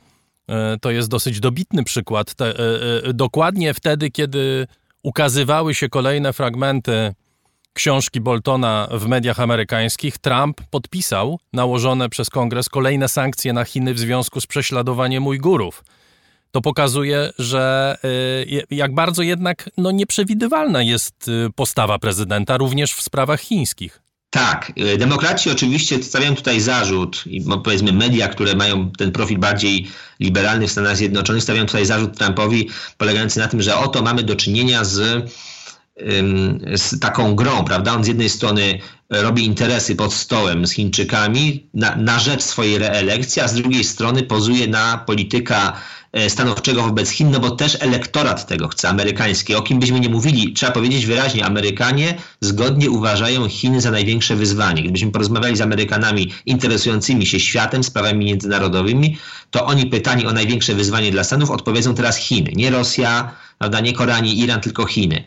e, to jest dosyć dobitny przykład. Te, e, e, dokładnie wtedy, kiedy ukazywały się kolejne fragmenty książki Boltona w mediach amerykańskich, Trump podpisał nałożone przez kongres kolejne sankcje na Chiny w związku z prześladowaniem Ujgurów. To pokazuje, że y, jak bardzo jednak no, nieprzewidywalna jest y, postawa prezydenta również w sprawach chińskich. Tak, y, demokraci oczywiście stawiają tutaj zarzut i powiedzmy media, które mają ten profil bardziej liberalny w Stanach Zjednoczonych, stawiają tutaj zarzut Trumpowi polegający na tym, że oto mamy do czynienia z, z taką grą, prawda? On z jednej strony robi interesy pod stołem z Chińczykami na, na rzecz swojej reelekcji, a z drugiej strony pozuje na polityka E, stanowczego wobec Chin, no bo też elektorat tego chce, amerykański. O kim byśmy nie mówili, trzeba powiedzieć wyraźnie, Amerykanie zgodnie uważają Chiny za największe wyzwanie. Gdybyśmy porozmawiali z Amerykanami interesującymi się światem, sprawami międzynarodowymi, to oni pytani o największe wyzwanie dla Stanów odpowiedzą teraz Chiny. Nie Rosja, prawda, nie Korea, nie Iran, tylko Chiny.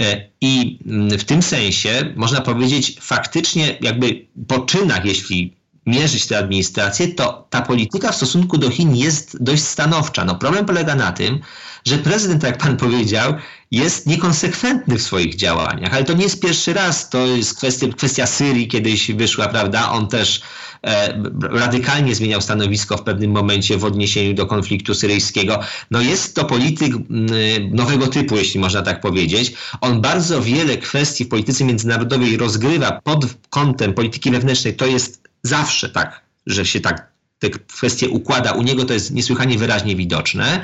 E, I mm, w tym sensie można powiedzieć, faktycznie jakby po czynach, jeśli mierzyć tę administrację, to ta polityka w stosunku do Chin jest dość stanowcza. No problem polega na tym, że prezydent, jak pan powiedział, jest niekonsekwentny w swoich działaniach, ale to nie jest pierwszy raz, to jest kwestia, kwestia Syrii kiedyś wyszła, prawda, on też e, radykalnie zmieniał stanowisko w pewnym momencie w odniesieniu do konfliktu syryjskiego. No jest to polityk nowego typu, jeśli można tak powiedzieć. On bardzo wiele kwestii w polityce międzynarodowej rozgrywa pod kątem polityki wewnętrznej, to jest zawsze tak, że się tak te kwestie układa. U niego to jest niesłychanie wyraźnie widoczne.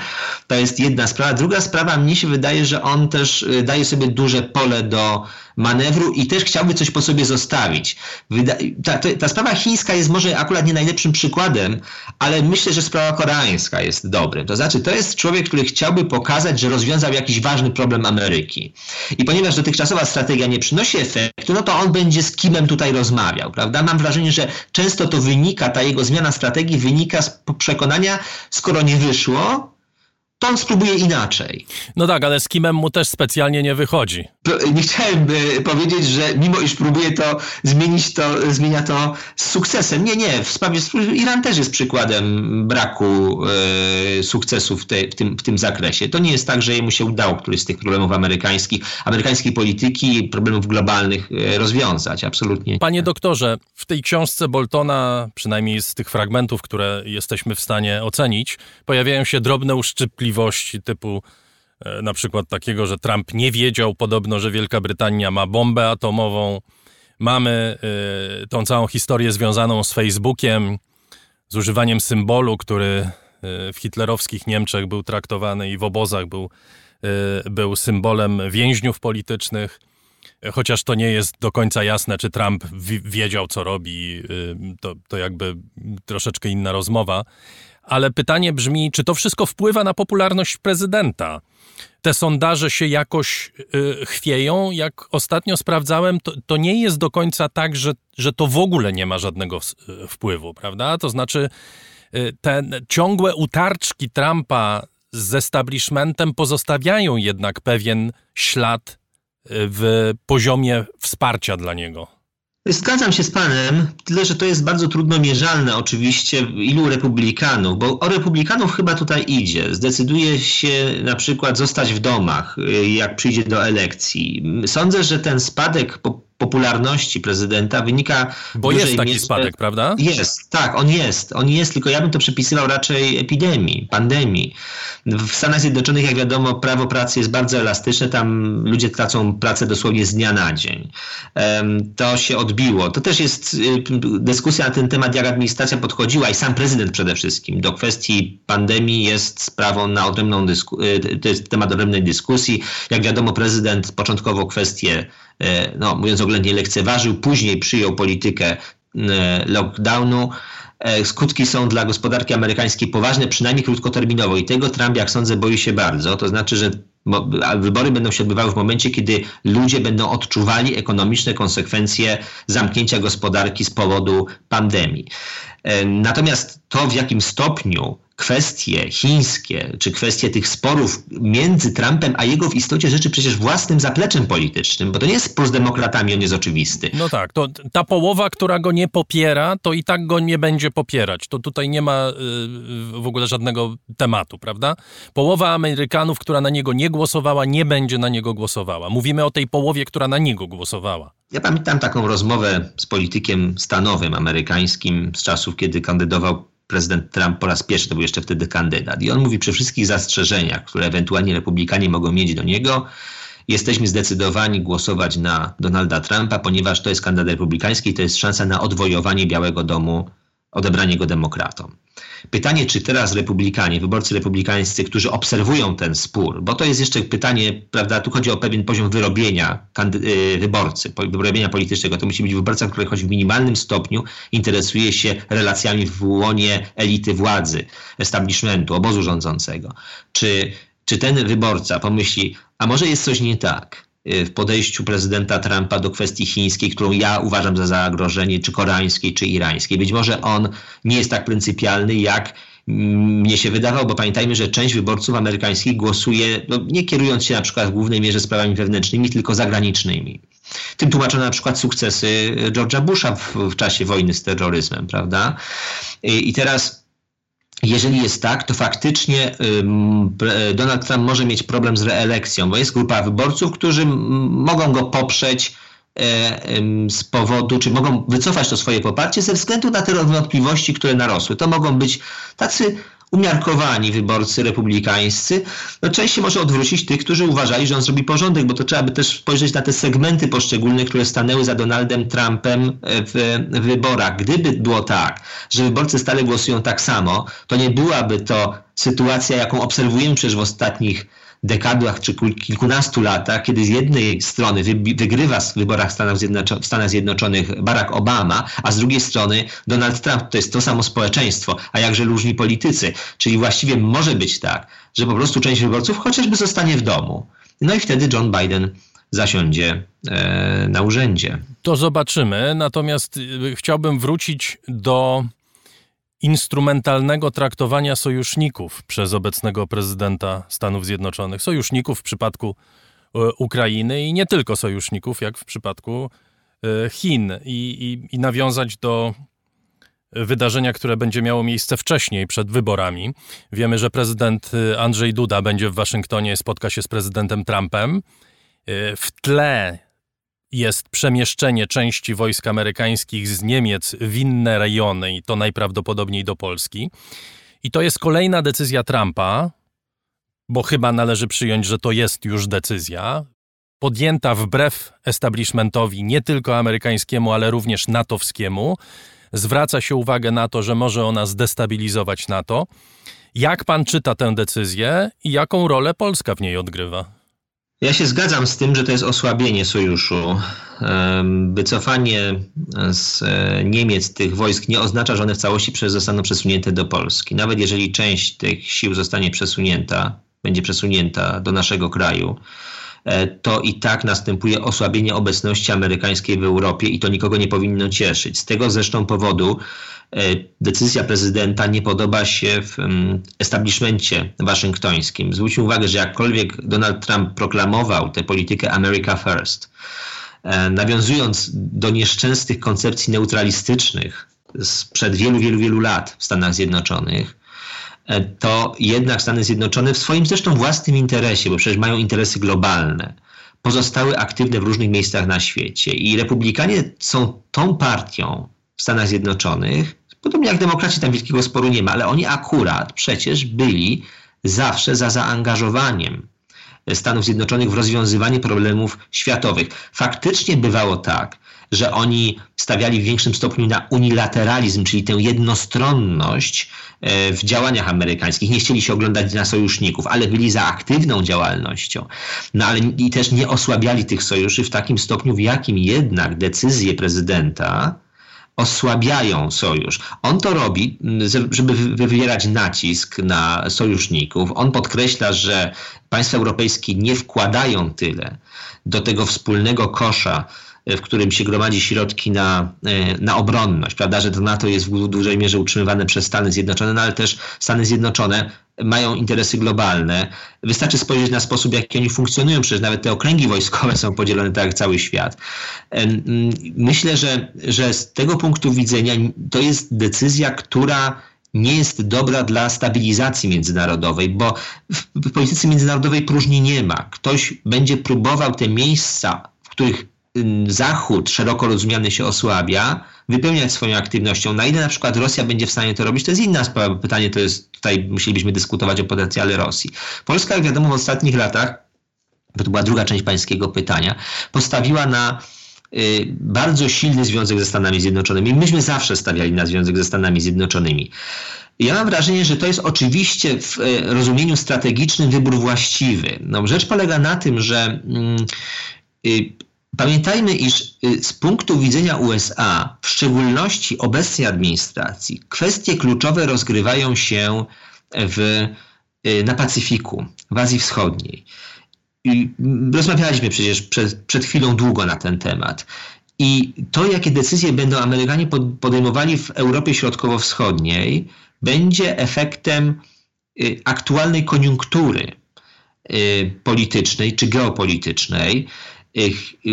To jest jedna sprawa. Druga sprawa, mnie się wydaje, że on też y, daje sobie duże pole do manewru i też chciałby coś po sobie zostawić. Ta, ta, sprawa chińska jest może akurat nie najlepszym przykładem, ale myślę, że sprawa koreańska jest dobrym. To znaczy, to jest człowiek, który chciałby pokazać, że rozwiązał jakiś ważny problem Ameryki. I ponieważ dotychczasowa strategia nie przynosi efektu, no to on będzie z kimem tutaj rozmawiał, prawda? Mam wrażenie, że często to wynika, ta jego zmiana strategii wynika z przekonania, skoro nie wyszło, to on spróbuje inaczej. No tak, ale z Kimem mu też specjalnie nie wychodzi. Nie chciałem powiedzieć, że mimo iż próbuje to zmienić, to zmienia to z sukcesem. Nie, nie. W sprawie Iran też jest przykładem braku e, sukcesu w, w, tym, w tym zakresie. To nie jest tak, że jemu się udało któryś z tych problemów amerykańskich, amerykańskiej polityki, problemów globalnych e, rozwiązać. Absolutnie. Panie doktorze, w tej książce Boltona, przynajmniej z tych fragmentów, które jesteśmy w stanie ocenić, pojawiają się drobne uszczypliwości typu e, na przykład takiego, że Trump nie wiedział podobno, że Wielka Brytania ma bombę atomową. Mamy y, tą całą historię związaną z Facebookiem, z używaniem symbolu, który e, w hitlerowskich Niemczech był traktowany i w obozach był, e, był symbolem więźniów politycznych. Chociaż to nie jest do końca jasne, czy Trump wiedział, co robi, to, to jakby troszeczkę inna rozmowa. Ale pytanie brzmi, czy to wszystko wpływa na popularność prezydenta? te sondaże się jakoś y, chwieją. Jak ostatnio sprawdzałem, to, to nie jest do końca tak, że, że to w ogóle nie ma żadnego y, wpływu, prawda? To znaczy, y, te ciągłe utarczki Trumpa z establishmentem pozostawiają jednak pewien ślad w poziomie wsparcia dla niego. Zgadzam się z panem, tyle że to jest bardzo trudno mierzalne oczywiście ilu republikanów, bo o republikanów chyba tutaj idzie. Zdecyduje się na przykład zostać w domach, jak przyjdzie do elekcji. Sądzę, że ten spadek popularności prezydenta wynika. Bo jest taki mierze, spadek, prawda? Jest, tak, on jest. On jest, tylko ja bym to przypisywał raczej epidemii, pandemii. W Stanach Zjednoczonych, jak wiadomo, prawo pracy jest bardzo elastyczne, tam ludzie tracą pracę dosłownie z dnia na dzień. To się odbiło. To też jest y, dyskusja na ten temat, jak administracja podchodziła i sam prezydent przede wszystkim do kwestii pandemii jest sprawą na odrębną dyskusję, to jest temat odrębnej dyskusji. Jak wiadomo, prezydent początkowo kwestie E, no, mówiąc oględnie, lekceważył, później przyjął politykę e, lockdownu. E, skutki są dla gospodarki amerykańskiej poważne, przynajmniej krótkoterminowo i tego Trump, jak sądzę, boi się bardzo. To znaczy, że wybory będą się odbywały w momencie, kiedy ludzie będą odczuwali ekonomiczne konsekwencje zamknięcia gospodarki z powodu pandemii. Natomiast to, w jakim stopniu kwestie chińskie, czy kwestie tych sporów między Trumpem a jego w istocie rzeczy przecież własnym zapleczem politycznym, bo to nie jest spór z demokratami, on jest oczywisty. No tak, to ta połowa, która go nie popiera, to i tak go nie będzie popierać. To tutaj nie ma y, w ogóle żadnego tematu, prawda? Połowa Amerykanów, która na niego nie głosowała, nie będzie na niego głosowała. Mówimy o tej połowie, która na niego głosowała. Ja pamiętam taką rozmowę z politykiem stanowym amerykańskim z czasów, kiedy kandydował prezydent Trump po raz pierwszy, to był jeszcze wtedy kandydat. I on mówi przy wszystkich zastrzeżeniach, które ewentualnie republikanie mogą mieć do niego, jesteśmy zdecydowani głosować na Donalda Trumpa, ponieważ to jest kandydat republikański to jest szansa na odwojowanie Białego Domu odebranie go demokratom. Pytanie, czy teraz republikanie, wyborcy republikańscy, którzy obserwują ten spór, bo to jest jeszcze pytanie, prawda, tu chodzi o pewien poziom wyrobienia y, wyborcy, wyrobienia politycznego. To musi być wyborca, który choć w minimalnym stopniu interesuje się relacjami w łonie elity władzy, establishmentu, obozu rządzącego. Czy, czy ten wyborca pomyśli, a może jest coś nie tak? Y, w podejściu prezydenta Trumpa do kwestii chińskiej, którą ja uważam za zagrożenie, czy koreańskiej, czy irańskiej. Być może on nie jest tak pryncypialny, jak mnie się wydawał, bo pamiętajmy, że część wyborców amerykańskich głosuje, no, nie kierując się na przykład w głównej mierze sprawami wewnętrznymi, tylko zagranicznymi. Tym tłumaczono na przykład sukcesy George'a Busha w, w czasie wojny z terroryzmem, prawda? I, i teraz jeżeli jest tak, to faktycznie Donald Trump może mieć problem z reelekcją, bo jest grupa wyborców, którzy mogą go poprzeć e, z powodu, czy mogą wycofać to swoje poparcie ze względu na te wątpliwości, które narosły. To mogą być tacy umiarkowani wyborcy republikańscy, no częściej może odwrócić tych, którzy uważali, że on zrobi porządek, bo to trzeba by też spojrzeć na te segmenty poszczególne, które stanęły za Donaldem Trumpem w, w wyborach. Gdyby było tak, że wyborcy stale głosują tak samo, to nie byłaby to sytuacja, jaką obserwujemy przecież w ostatnich dekadach czy kilkunastu latach, kiedy z jednej strony wygrywa w wyborach Stanów w Stanach Zjednoczonych Barack Obama, a z drugiej strony Donald Trump. To jest to samo społeczeństwo, a jakże różni politycy. Czyli właściwie może być tak, że po prostu część wyborców chociażby zostanie w domu. No i wtedy John Biden zasiądzie e, na urzędzie. To zobaczymy. Natomiast y, chciałbym wrócić do instrumentalnego traktowania sojuszników przez obecnego prezydenta Stanów Zjednoczonych. Sojuszników w przypadku e, Ukrainy i nie tylko sojuszników, jak w przypadku e, Chin. I, i, i nawiązać do wydarzenia, które będzie miało miejsce wcześniej, przed wyborami. Wiemy, że prezydent e, Andrzej Duda będzie w Waszyngtonie, spotka się z prezydentem Trumpem. W tle jest przemieszczenie części wojsk amerykańskich z Niemiec w inne rejony i to najprawdopodobniej do Polski. I to jest kolejna decyzja Trumpa, bo chyba należy przyjąć, że to jest już decyzja, podjęta wbrew establishmentowi nie tylko amerykańskiemu, ale również natowskiemu, zwraca się uwagę na to, że może ona zdestabilizować NATO. Jak pan czyta tę decyzję i jaką rolę Polska w niej odgrywa? Ja się zgadzam z tym, że to jest osłabienie sojuszu. Wycofanie z e, Niemiec tych wojsk nie oznacza, że one w całości zostaną przesunięte do Polski. Nawet jeżeli część tych sił zostanie przesunięta, będzie przesunięta do naszego kraju, E, to i tak następuje osłabienie obecności amerykańskiej w Europie i to nikogo nie powinno cieszyć. Z tego zresztą powodu decyzja prezydenta nie podoba się w mm, establishmencie waszyngtońskim. Zwróćmy uwagę, że jakkolwiek Donald Trump proklamował tę politykę America First, e, nawiązując do nieszczęsnych koncepcji neutralistycznych sprzed wielu, wielu, wielu lat w Stanach Zjednoczonych, E, to jednak Stany Zjednoczone w swoim zresztą własnym interesie, bo przecież mają interesy globalne, pozostały aktywne w różnych miejscach na świecie. I republikanie są tą partią w Stanach Zjednoczonych, podobnie jak demokraci, tam wielkiego sporu nie ma, ale oni akurat przecież byli zawsze za zaangażowaniem Stanów Zjednoczonych w rozwiązywanie problemów światowych. Faktycznie bywało tak, że oni stawiali w większym stopniu na unilateralizm, czyli tę jednostronność e, w działaniach amerykańskich. Nie chcieli się oglądać na sojuszników, ale byli za aktywną działalnością. No ale i też nie osłabiali tych sojuszy w takim stopniu, w jakim jednak decyzje prezydenta osłabiają sojusz. On to robi, żeby wywierać nacisk na sojuszników. On podkreśla, że państwa europejskie nie wkładają tyle do tego wspólnego kosza w którym się gromadzi środki na, e, na obronność, prawda, że to NATO jest w dużej mierze utrzymywane przez Stany Zjednoczone, no ale też Stany Zjednoczone mają interesy globalne. Wystarczy spojrzeć na sposób, w jaki oni funkcjonują, przecież nawet te okręgi wojskowe są podzielone tak jak cały świat. Myślę, że, że z tego punktu widzenia to jest decyzja, która nie jest dobra dla stabilizacji międzynarodowej, bo w polityce międzynarodowej próżni nie ma. Ktoś będzie próbował te miejsca, w których Zachód szeroko rozumiany się osłabia, wypełniać swoją aktywnością. Na ile na przykład Rosja będzie w stanie to robić, to jest inna sprawa. Pytanie to jest, tutaj musielibyśmy dyskutować o potencjale Rosji. Polska, jak wiadomo, w ostatnich latach, bo to była druga część pańskiego pytania, postawiła na y, bardzo silny związek ze Stanami Zjednoczonymi. Myśmy zawsze stawiali na związek ze Stanami Zjednoczonymi. Ja mam wrażenie, że to jest oczywiście w y, rozumieniu strategicznym wybór właściwy. No, rzecz polega na tym, że y, Pamiętajmy, iż y, z punktu widzenia USA, w szczególności obecnej administracji, kwestie kluczowe rozgrywają się w, y, na Pacyfiku, w Azji Wschodniej. I rozmawialiśmy przecież przed, przed chwilą długo na ten temat. I to, jakie decyzje będą Amerykanie podejmowali w Europie Środkowo-Wschodniej, będzie efektem y, aktualnej koniunktury politycznej czy geopolitycznej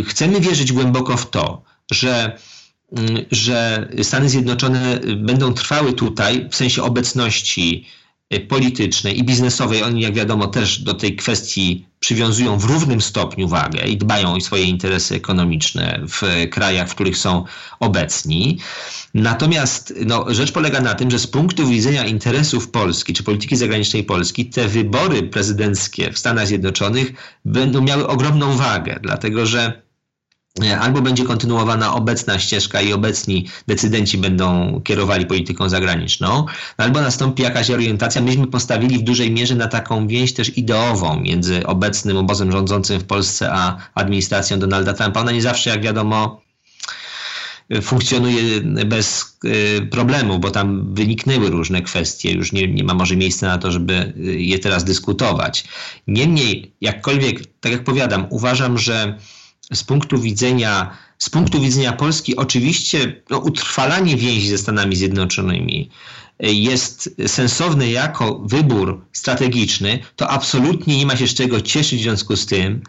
chcemy wierzyć głęboko w to, że, mm, że Stany Zjednoczone będą trwały tutaj w sensie obecności y, politycznej i biznesowej. Oni, jak wiadomo, też do tej kwestii przywiązują w równym stopniu wagę i dbają o swoje interesy ekonomiczne w krajach, w których są obecni. Natomiast no, rzecz polega na tym, że z punktu widzenia interesów Polski czy polityki zagranicznej Polski, te wybory prezydenckie w Stanach Zjednoczonych będą miały ogromną wagę, dlatego że e, albo będzie kontynuowana obecna ścieżka i obecni decydenci będą kierowali polityką zagraniczną, albo nastąpi jakaś orientacja. Myśmy postawili w dużej mierze na taką więź też ideową między obecnym obozem rządzącym w Polsce a administracją Donalda Trumpa. Ona nie zawsze, jak wiadomo, funkcjonuje bez e, problemu, bo tam wyniknęły różne kwestie, już nie, nie ma może miejsca na to, żeby e, je teraz dyskutować. Niemniej, jakkolwiek, tak jak powiadam, uważam, że z punktu widzenia, z punktu widzenia Polski oczywiście no, utrwalanie więzi ze Stanami Zjednoczonymi e, jest sensowne jako wybór strategiczny, to absolutnie nie ma się z czego cieszyć w związku z tym,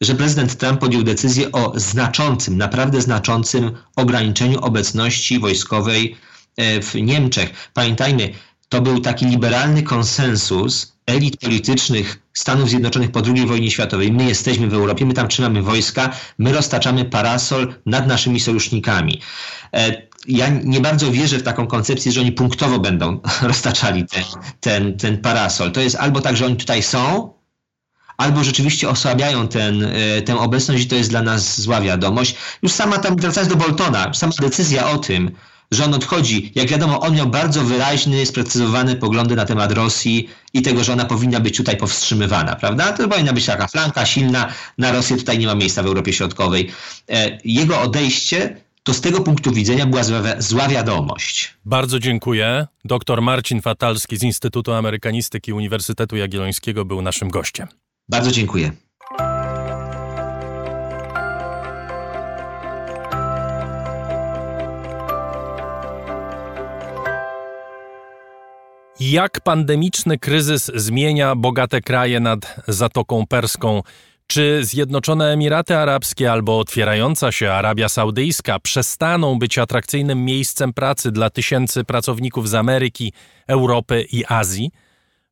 że prezydent Trump podjął decyzję o znaczącym, naprawdę znaczącym ograniczeniu obecności wojskowej e, w Niemczech. Pamiętajmy, to był taki liberalny konsensus elit politycznych Stanów Zjednoczonych po II wojnie światowej. My jesteśmy w Europie, my tam trzymamy wojska, my roztaczamy parasol nad naszymi sojusznikami. E, ja nie bardzo wierzę w taką koncepcję, że oni punktowo będą [laughs] roztaczali ten, ten, ten parasol. To jest albo tak, że oni tutaj są, albo rzeczywiście osłabiają ten, e, tę obecność i to jest dla nas zła wiadomość. Już sama tam, wracając do Boltona, sama decyzja o tym, że on odchodzi. Jak wiadomo, on miał bardzo wyraźny, sprecyzowane poglądy na temat Rosji i tego, że ona powinna być tutaj powstrzymywana, prawda? To powinna być taka flanka silna, na Rosję tutaj nie ma miejsca w Europie Środkowej. E, jego odejście to z tego punktu widzenia była zła, zła wiadomość. Bardzo dziękuję. Dr Marcin Fatalski z Instytutu Amerykanistyki Uniwersytetu Jagiellońskiego był naszym gościem. Bardzo dziękuję. Jak pandemiczny kryzys zmienia bogate kraje nad Zatoką Perską? Czy Zjednoczone Emiraty Arabskie albo otwierająca się Arabia Saudyjska przestaną być atrakcyjnym miejscem pracy dla tysięcy pracowników z Ameryki, Europy i Azji?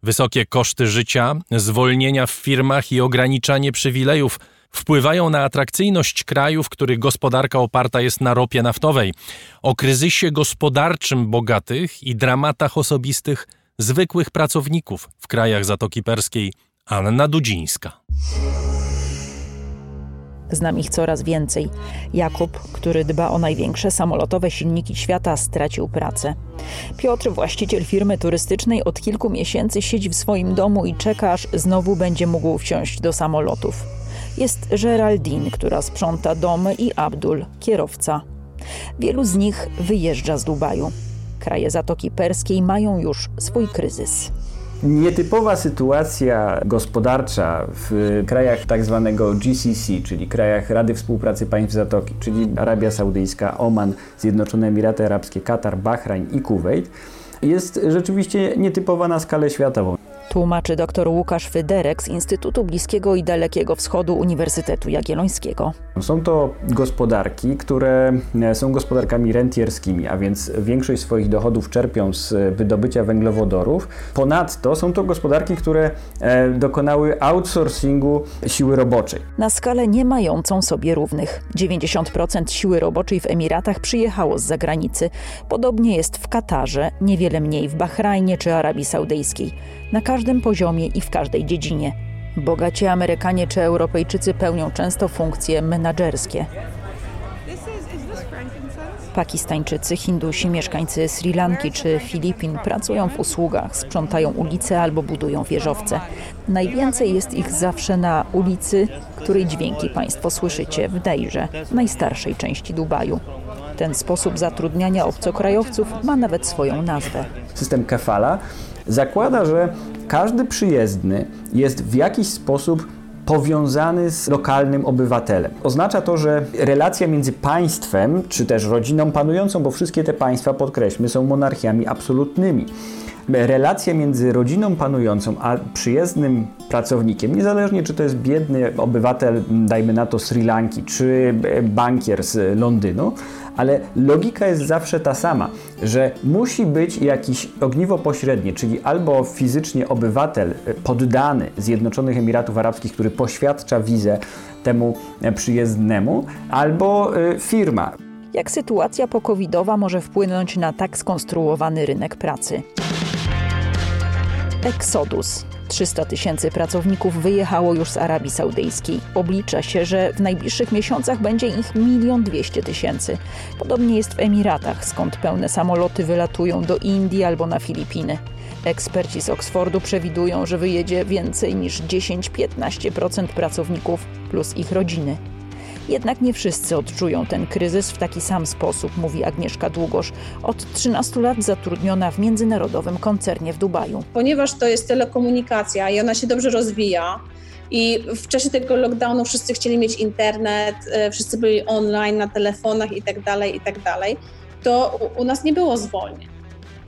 Wysokie koszty życia, zwolnienia w firmach i ograniczanie przywilejów wpływają na atrakcyjność krajów, których gospodarka oparta jest na ropie naftowej. O kryzysie gospodarczym bogatych i dramatach osobistych zwykłych pracowników w krajach Zatoki Perskiej Anna Dudzińska. Znam ich coraz więcej. Jakub, który dba o największe samolotowe silniki świata, stracił pracę. Piotr, właściciel firmy turystycznej, od kilku miesięcy siedzi w swoim domu i czeka, aż znowu będzie mógł wsiąść do samolotów. Jest Geraldine, która sprząta domy i Abdul, kierowca. Wielu z nich wyjeżdża z Dubaju. Kraje Zatoki Perskiej mają już swój kryzys. Nietypowa sytuacja gospodarcza w krajach tak zwanego GCC, czyli krajach Rady Współpracy Państw Zatoki, czyli Arabia Saudyjska, Oman, Zjednoczone Emiraty Arabskie, Katar, Bahrain i Kuwait, jest rzeczywiście nietypowa na skalę światową. Tłumaczy dr Łukasz Fyderek z Instytutu Bliskiego i Dalekiego Wschodu Uniwersytetu Jagiellońskiego. Są to gospodarki, które e, są gospodarkami rentierskimi, a więc większość swoich dochodów czerpią z wydobycia węglowodorów. Ponadto są to gospodarki, które e, dokonały outsourcingu siły roboczej. Na skalę nie mającą sobie równych. 90% siły roboczej w Emiratach przyjechało z zagranicy. Podobnie jest w Katarze, niewiele mniej w Bahrajnie czy Arabii Saudyjskiej. Na każdym poziomie i w każdej dziedzinie. Bogaci Amerykanie czy Europejczycy pełnią często funkcje menadżerskie. Pakistańczycy, Hindusi, mieszkańcy Sri Lanki czy Filipin pracują w usługach, sprzątają ulice albo budują wieżowce. Najwięcej jest ich zawsze na ulicy, której dźwięki Państwo słyszycie w Dejrze, najstarszej części Dubaju. Ten sposób zatrudniania obcokrajowców ma nawet swoją nazwę. System kafala zakłada, że każdy przyjezdny jest w jakiś sposób powiązany z lokalnym obywatelem. Oznacza to, że relacja między państwem, czy też rodziną panującą, bo wszystkie te państwa, podkreślmy, są monarchiami absolutnymi. Relacja między rodziną panującą a przyjezdnym pracownikiem, niezależnie czy to jest biedny obywatel, dajmy na to Sri Lanki, czy bankier z Londynu, ale logika jest zawsze ta sama, że musi być jakiś ogniwo pośrednie, czyli albo fizycznie obywatel e, poddany Zjednoczonych Emiratów Arabskich, który poświadcza wizę temu e, przyjezdnemu, albo e, firma. Jak sytuacja pokowidowa może wpłynąć na tak skonstruowany rynek pracy? Exodus 300 tysięcy pracowników wyjechało już z Arabii Saudyjskiej. Oblicza się, że w najbliższych miesiącach będzie ich milion dwieście tysięcy. Podobnie jest w Emiratach, skąd pełne samoloty wylatują do Indii albo na Filipiny. Eksperci z Oksfordu przewidują, że wyjedzie więcej niż 10-15% pracowników plus ich rodziny. Jednak nie wszyscy odczują ten kryzys w taki sam sposób, mówi Agnieszka Długosz, od 13 lat zatrudniona w międzynarodowym koncernie w Dubaju. Ponieważ to jest telekomunikacja i ona się dobrze rozwija, i w czasie tego lockdownu wszyscy chcieli mieć internet, e, wszyscy byli online na telefonach i tak dalej, i tak to u nas nie było zwolnień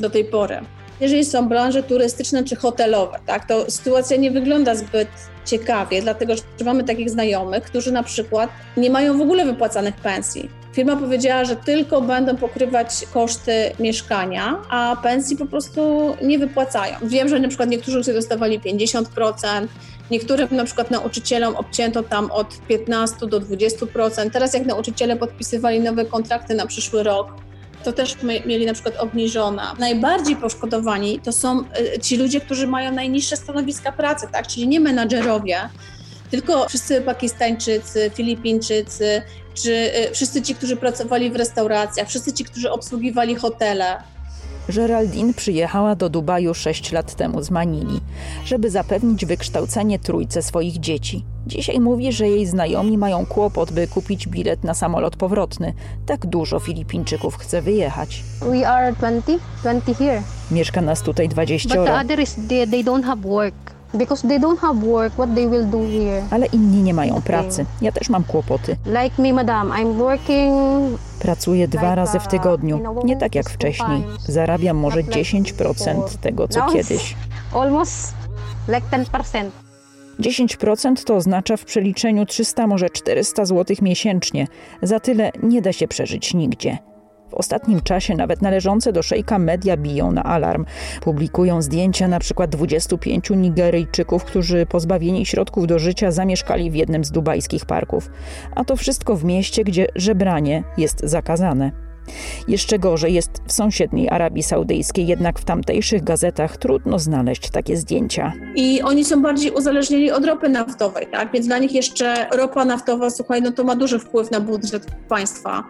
do tej pory. Jeżeli są branże turystyczne czy hotelowe, tak, to sytuacja nie wygląda zbyt ciekawie, dlatego że mamy takich znajomych, którzy na przykład nie mają w ogóle wypłacanych pensji. Firma powiedziała, że tylko będą pokrywać koszty mieszkania, a pensji po prostu nie wypłacają. Wiem, że na przykład niektórzy sobie dostawali 50%, Niektórym na przykład nauczycielom obcięto tam od 15 do 20%. Teraz jak nauczyciele podpisywali nowe kontrakty na przyszły rok, to też mieli na przykład obniżona. Najbardziej poszkodowani to są y, ci ludzie, którzy mają najniższe stanowiska pracy, tak? czyli nie menadżerowie, tylko wszyscy Pakistańczycy, Filipińczycy, czy y, wszyscy ci, którzy pracowali w restauracjach, wszyscy ci, którzy obsługiwali hotele. Geraldine przyjechała do Dubaju 6 lat temu z Manili, żeby zapewnić wykształcenie trójce swoich dzieci. Dzisiaj mówi, że jej znajomi mają kłopot, by kupić bilet na samolot powrotny. Tak dużo Filipińczyków chce wyjechać. We are 20, 20 here. Mieszka nas tutaj But the 20. other is they, they don't have work. Because they don't have work, what they will do here? Ale inni nie mają pracy. Ja też mam kłopoty. Like me, madam, I'm working Pracuję dwa razy w tygodniu. Nie tak jak wcześniej. Zarabiam może 10% tego, co kiedyś. almost like 10%. 10% to oznacza w przeliczeniu 300, może 400 zł miesięcznie. Za tyle nie da się przeżyć nigdzie. W ostatnim czasie nawet należące do szejka media biją na alarm. Publikują zdjęcia przykład 25 Nigeryjczyków, którzy pozbawieni środków do życia zamieszkali w jednym z dubajskich parków. A to wszystko w mieście, gdzie żebranie jest zakazane. Jeszcze gorzej jest w sąsiedniej Arabii Saudyjskiej, jednak w tamtejszych gazetach trudno znaleźć takie zdjęcia. I oni są bardziej uzależnieni od ropy naftowej, tak? Więc dla nich jeszcze ropa naftowa, słuchaj, no to ma duży wpływ na budżet państwa.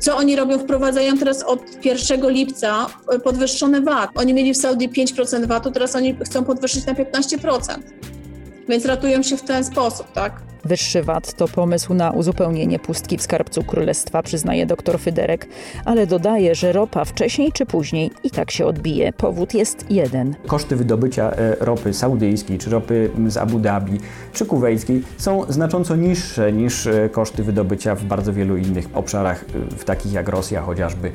Co oni robią? Wprowadzają teraz od 1 lipca podwyższony VAT. Oni mieli w Saudii 5% VAT-u, teraz oni chcą podwyższyć na 15%. Więc ratują się w ten sposób, tak? Wyższy VAT to pomysł na uzupełnienie pustki w skarbcu królestwa, przyznaje dr Fyderek, ale dodaje, że ropa wcześniej czy później i tak się odbije. Powód jest jeden. Koszty wydobycia e, ropy saudyjskiej, czy ropy z Abu Dhabi, czy kuwejskiej są znacząco niższe niż e, koszty wydobycia w bardzo wielu innych obszarach, e, w takich jak Rosja chociażby,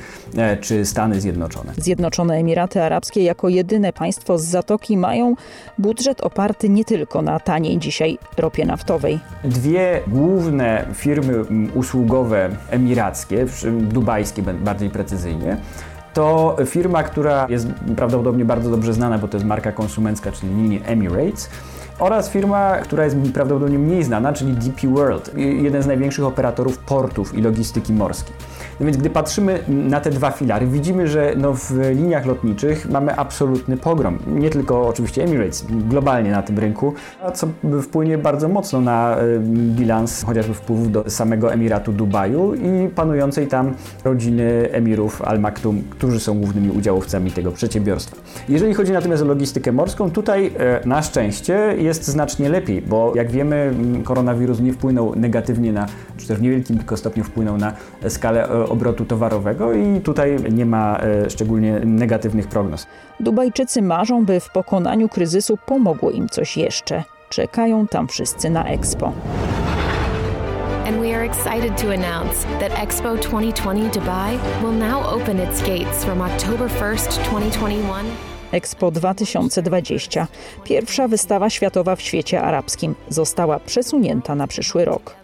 czy Stany Zjednoczone. Zjednoczone Emiraty Arabskie jako jedyne państwo z Zatoki mają budżet oparty nie tylko na taniej dzisiaj ropie naftowej. Dwie główne firmy usługowe emirackie, dubajskie bardziej precyzyjnie, to firma, która jest prawdopodobnie bardzo dobrze znana, bo to jest marka konsumencka, czyli linie Emirates, oraz firma, która jest prawdopodobnie mniej znana, czyli DP World, jeden z największych operatorów portów i logistyki morskiej. No więc gdy patrzymy na te dwa filary, widzimy, że no w liniach lotniczych mamy absolutny pogrom. Nie tylko oczywiście Emirates, globalnie na tym rynku, co wpłynie bardzo mocno na y, bilans chociażby wpływów do samego Emiratu Dubaju i panującej tam rodziny emirów Al Maktoum, którzy są głównymi udziałowcami tego przedsiębiorstwa. Jeżeli chodzi natomiast o logistykę morską, tutaj e, na szczęście jest znacznie lepiej, bo jak wiemy, m, koronawirus nie wpłynął negatywnie na, czy też w niewielkim tylko stopniu wpłynął na skalę e, obrotu towarowego i tutaj nie ma e, szczególnie negatywnych prognoz. Dubajczycy marzą, by w pokonaniu kryzysu pomogło im coś jeszcze. Czekają tam wszyscy na Expo. And we are excited to announce that Expo 2020 Dubai will now open its gates from October 1st, 2021 Expo 2020, pierwsza wystawa światowa w świecie arabskim, została przesunięta na przyszły rok.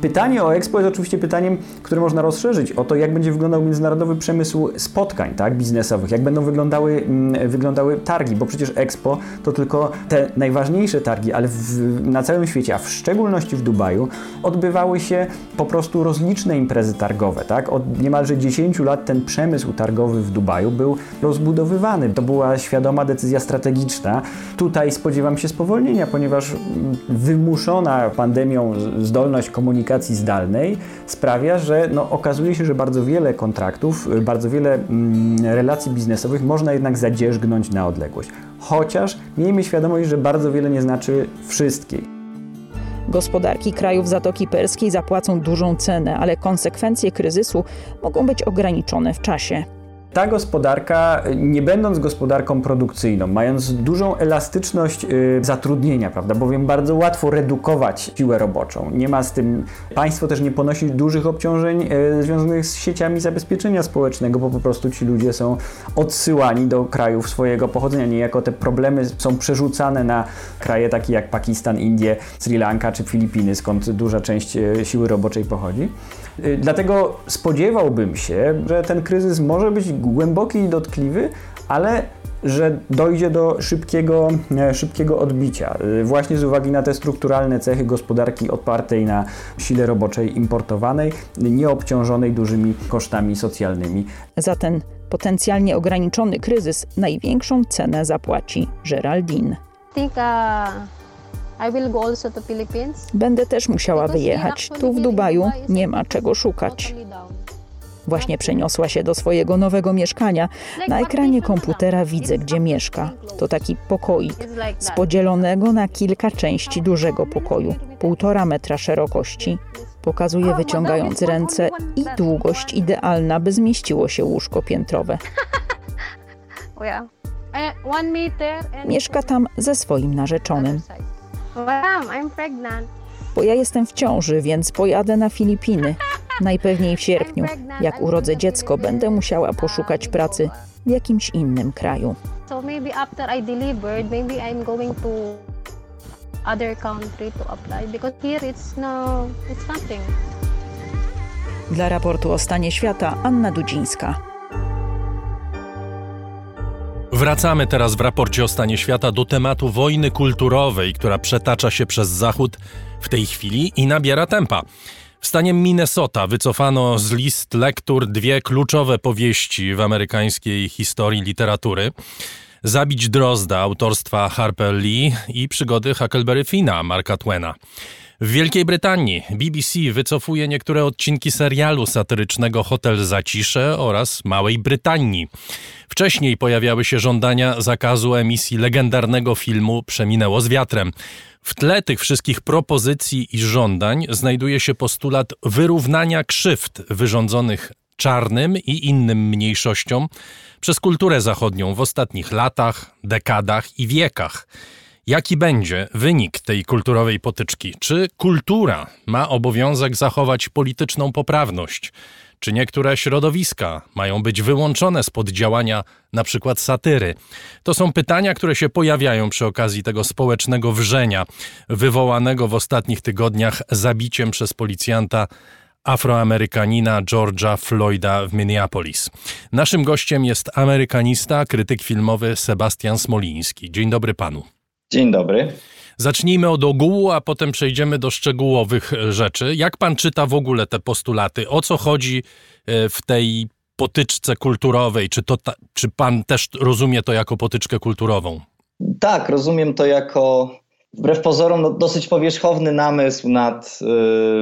Pytanie o Expo jest oczywiście pytaniem, które można rozszerzyć o to, jak będzie wyglądał międzynarodowy przemysł spotkań tak, biznesowych, jak będą wyglądały, mm, wyglądały targi, bo przecież Expo to tylko te najważniejsze targi, ale w, na całym świecie, a w szczególności w Dubaju, odbywały się po prostu rozliczne imprezy targowe. Tak? Od niemalże 10 lat ten przemysł targowy w Dubaju był rozbudowywany. To była świadoma decyzja strategiczna. Tutaj spodziewam się spowolnienia, ponieważ mm, wymuszona pandemią zdolność komunikacji zdalnej sprawia, że no, okazuje się, że bardzo wiele kontraktów, y, bardzo wiele mm, relacji biznesowych można jednak zadzierzgnąć na odległość. Chociaż miejmy świadomość, że bardzo wiele nie znaczy wszystkiej. Gospodarki krajów Zatoki Perskiej zapłacą dużą cenę, ale konsekwencje kryzysu mogą być ograniczone w czasie. Ta gospodarka, nie będąc gospodarką produkcyjną, mając dużą elastyczność y, zatrudnienia, prawda, bowiem bardzo łatwo redukować siłę roboczą. Nie ma z tym, państwo też nie ponosi dużych obciążeń y, związanych z sieciami zabezpieczenia społecznego, bo po prostu ci ludzie są odsyłani do krajów swojego pochodzenia. Niejako te problemy są przerzucane na kraje takie jak Pakistan, Indie, Sri Lanka czy Filipiny, skąd duża część y, siły roboczej pochodzi. Y, Dlatego spodziewałbym się, że ten kryzys może być głęboki i dotkliwy, ale że dojdzie do szybkiego, e, szybkiego odbicia. Y, Właśnie z uwagi na te strukturalne cechy gospodarki opartej na sile roboczej importowanej, nieobciążonej dużymi kosztami socjalnymi. Za ten potencjalnie ograniczony kryzys największą cenę zapłaci Geraldine. I Będę też musiała wyjechać. Tu w Dubaju nie ma czego szukać. Właśnie przeniosła się do swojego nowego mieszkania. Na ekranie komputera widzę, gdzie mieszka. To taki pokoik z podzielonego na kilka części dużego pokoju, półtora metra szerokości. Pokazuje wyciągając ręce i długość idealna, by zmieściło się łóżko piętrowe. [laughs] Eh, Mieszka tam ze swoim narzeczonym. Wow, I'm pregnant. Bo ja jestem w ciąży, więc pojadę na Filipiny. Najpewniej w sierpniu. Jak urodzę dziecko, będę musiała poszukać pracy w jakimś innym kraju. So maybe after I delivered, maybe I'm going to other country to apply because here it's no, it's nothing. Dla raportu o stanie świata Anna Dudzińska. Wracamy teraz w raporcie o stanie świata do tematu wojny kulturowej, która przetacza się przez Zachód w tej chwili i nabiera tempa. W stanie Minnesota wycofano z list lektur dwie kluczowe powieści w amerykańskiej historii literatury. Zabić Drozda autorstwa Harper Lee i przygody Huckleberry Finna Marka Twena. W Wielkiej Brytanii BBC wycofuje niektóre odcinki serialu satyrycznego Hotel Zacisze oraz Małej Brytanii. Wcześniej pojawiały się żądania zakazu emisji legendarnego filmu Przeminęło z wiatrem. W tle tych wszystkich propozycji i żądań znajduje się postulat wyrównania krzywd wyrządzonych czarnym i innym mniejszościom przez kulturę zachodnią w ostatnich latach, dekadach i wiekach. Jaki będzie wynik tej kulturowej potyczki? Czy kultura ma obowiązek zachować polityczną poprawność? Czy niektóre środowiska mają być wyłączone spod działania na przykład satyry? To są pytania, które się pojawiają przy okazji tego społecznego wrzenia wywołanego w ostatnich tygodniach zabiciem przez policjanta Afroamerykanina George'a Floyda w Minneapolis. Naszym gościem jest amerykanista, krytyk filmowy Sebastian Smoliński. Dzień dobry panu. Dzień dobry. Zacznijmy od ogółu, a potem przejdziemy do szczegółowych rzeczy. Jak pan czyta w ogóle te postulaty? O co chodzi e, w tej potyczce kulturowej? Czy, to ta, czy pan też rozumie to jako potyczkę kulturową? Tak, rozumiem to jako wbrew pozorom no, dosyć powierzchowny namysł nad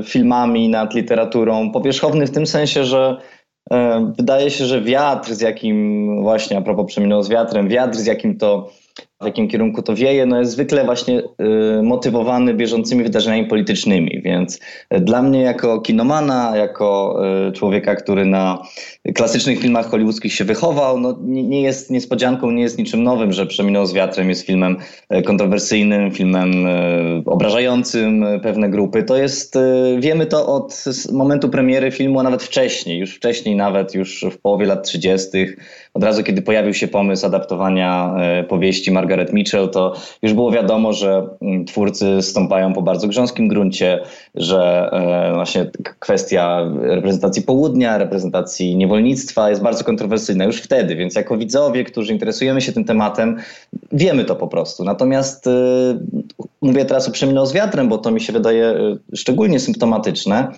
y, filmami, nad literaturą. Powierzchowny w tym sensie, że y, wydaje się, że wiatr, z jakim właśnie a propos przeminął z wiatrem, wiatr, z jakim to w jakim kierunku to wieje, no jest zwykle właśnie y, motywowany bieżącymi wydarzeniami politycznymi. Więc y, dla mnie jako kinomana, jako y, człowieka, który na klasycznych filmach hollywoodzkich się wychował, no nie, nie, jest niespodzianką, nie jest niczym nowym, że Przeminął z wiatrem jest filmem y, kontrowersyjnym, filmem y, obrażającym pewne grupy. To jest, y, wiemy to od momentu premiery filmu, a nawet wcześniej, już wcześniej nawet, już w połowie lat 30., od razu kiedy pojawił się pomysł adaptowania powieści Margaret Mitchell, to już było wiadomo, że mm, twórcy stąpają po bardzo grząskim gruncie, że właśnie kwestia reprezentacji południa, reprezentacji niewolnictwa jest bardzo kontrowersyjna już wtedy, więc jako widzowie, którzy interesujemy się tym tematem, wiemy to po prostu. Natomiast mówię teraz o Przeminął z wiatrem, bo to mi się wydaje szczególnie symptomatyczne.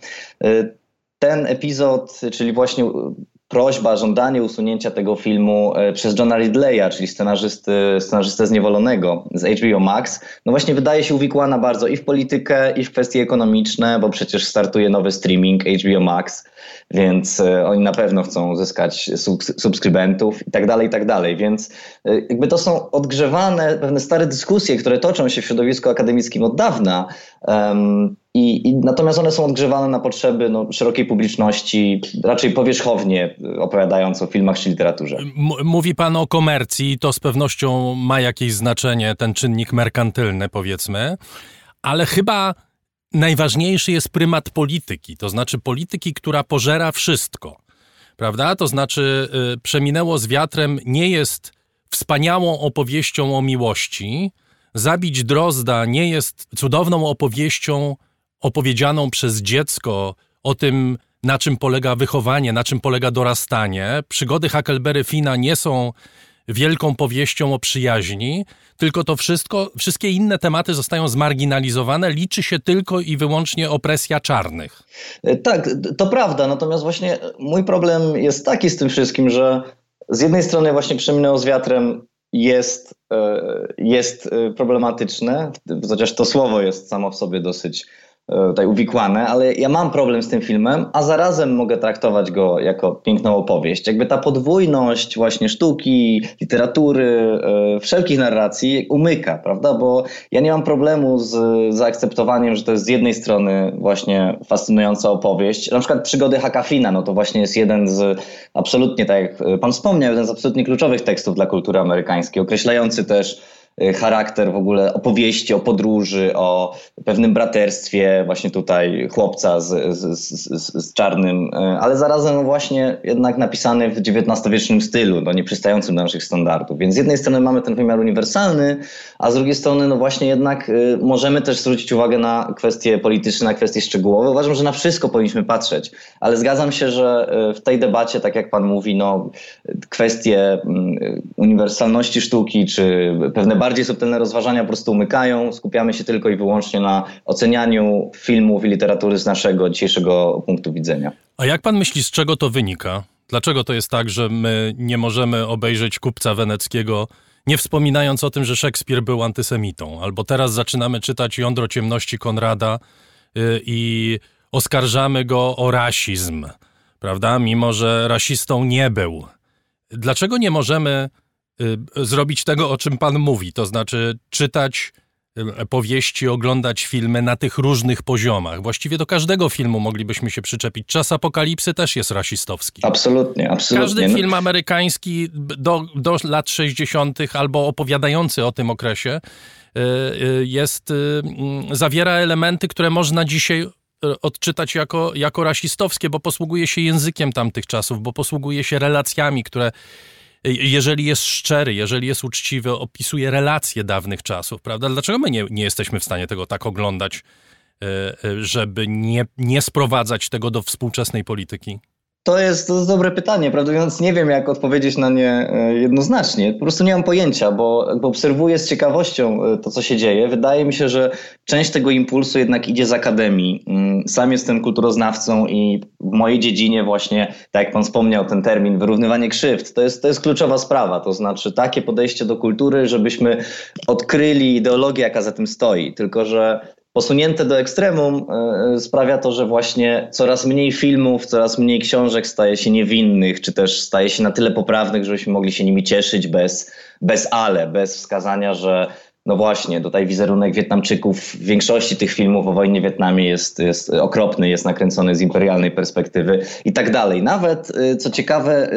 Ten epizod, czyli właśnie prośba, żądanie usunięcia tego filmu przez Johna Ridleya, czyli scenarzysty, scenarzystę zniewolonego z HBO Max, no właśnie wydaje się uwikłana bardzo i w politykę, i w kwestie ekonomiczne, bo przecież startuje nowy streaming HBO Max, więc oni na pewno chcą uzyskać subskrybentów i tak dalej, i tak dalej. Więc jakby to są odgrzewane pewne stare dyskusje, które toczą się w środowisku akademickim od dawna. Um, i, I, natomiast one są odgrzewane na potrzeby no, szerokiej publiczności, raczej powierzchownie opowiadając o filmach czy literaturze. M mówi pan o komercji, to z pewnością ma jakieś znaczenie, ten czynnik merkantylny, powiedzmy, ale chyba najważniejszy jest prymat polityki, to znaczy polityki, która pożera wszystko. Prawda? To znaczy, y, przeminęło z wiatrem nie jest wspaniałą opowieścią o miłości. Zabić Drozda nie jest cudowną opowieścią opowiedzianą przez dziecko o tym, na czym polega wychowanie, na czym polega dorastanie. Przygody Huckleberry Fina nie są wielką powieścią o przyjaźni, tylko to wszystko, wszystkie inne tematy zostają zmarginalizowane, liczy się tylko i wyłącznie opresja czarnych. Tak, to prawda, natomiast właśnie mój problem jest taki z tym wszystkim, że z jednej strony właśnie przeminęło z wiatrem jest, jest problematyczne, chociaż to słowo jest samo w sobie dosyć E, tutaj uwikłane, ale ja mam problem z tym filmem, a zarazem mogę traktować go jako piękną opowieść. Jakby ta podwójność właśnie sztuki, literatury, e, wszelkich narracji umyka, prawda? Bo ja nie mam problemu z zaakceptowaniem, że to jest z jednej strony właśnie fascynująca opowieść. Na przykład przygody Hakafina, no to właśnie jest jeden z absolutnie, tak jak pan wspomniał, jeden z absolutnie kluczowych tekstów dla kultury amerykańskiej, określający też charakter w ogóle opowieści o podróży, o pewnym braterstwie właśnie tutaj chłopca z, z, z, z czarnym, y, ale zarazem właśnie jednak napisany w XIX-wiecznym stylu, no nie przystającym do naszych standardów. Więc z jednej strony mamy ten wymiar uniwersalny, a z drugiej strony no właśnie jednak y, możemy też zwrócić uwagę na kwestie polityczne, na kwestie szczegółowe. Uważam, że na wszystko powinniśmy patrzeć, ale zgadzam się, że w tej debacie, tak jak pan mówi, no kwestie mm, uniwersalności sztuki, czy pewne bardziej subtelne rozważania po prostu umykają. Skupiamy się tylko i wyłącznie na ocenianiu filmów i literatury z naszego dzisiejszego punktu widzenia. A jak pan myśli, z czego to wynika? Dlaczego to jest tak, że my nie możemy obejrzeć kupca weneckiego, nie wspominając o tym, że Szekspir był antysemitą? Albo teraz zaczynamy czytać Jądro Ciemności Konrada yy, i oskarżamy go o rasizm, prawda? Mimo, że rasistą nie był. Dlaczego nie możemy Y, zrobić tego, o czym pan mówi, to znaczy czytać y, powieści, oglądać filmy na tych różnych poziomach. Właściwie do każdego filmu moglibyśmy się przyczepić. Czas apokalipsy też jest rasistowski. Absolutnie, absolutnie. Każdy no. film amerykański do, do lat 60. albo opowiadający o tym okresie y, jest, mm, zawiera elementy, które można dzisiaj odczytać jako, jako rasistowskie, bo posługuje się językiem tamtych czasów, bo posługuje się relacjami, które jeżeli jest szczery, jeżeli jest uczciwy, opisuje relacje dawnych czasów, prawda? Dlaczego my nie, nie jesteśmy w stanie tego tak oglądać, e, e, żeby nie, nie sprowadzać tego do współczesnej polityki? To jest, to jest dobre pytanie, prawdę mówiąc nie wiem jak odpowiedzieć na nie e, jednoznacznie. Po prostu nie mam pojęcia, bo obserwuję z ciekawością e, to, co się dzieje. Wydaje mi się, że część tego impulsu jednak idzie z akademii. Mm, sam jestem kulturoznawcą i w mojej dziedzinie właśnie, tak jak pan wspomniał, ten termin wyrównywanie krzywd, to jest, to jest kluczowa sprawa. To znaczy takie podejście do kultury, żebyśmy odkryli ideologię, jaka za tym stoi. Tylko, że posunięte do ekstremum e, sprawia to, że właśnie coraz mniej filmów, coraz mniej książek staje się niewinnych, czy też staje się na tyle poprawnych, żebyśmy mogli się nimi cieszyć bez, bez ale, bez wskazania, że no właśnie, tutaj wizerunek Wietnamczyków w większości tych filmów o wojnie w Wietnamie jest, jest okropny, jest nakręcony z imperialnej perspektywy i tak dalej. Nawet, e, co ciekawe, e,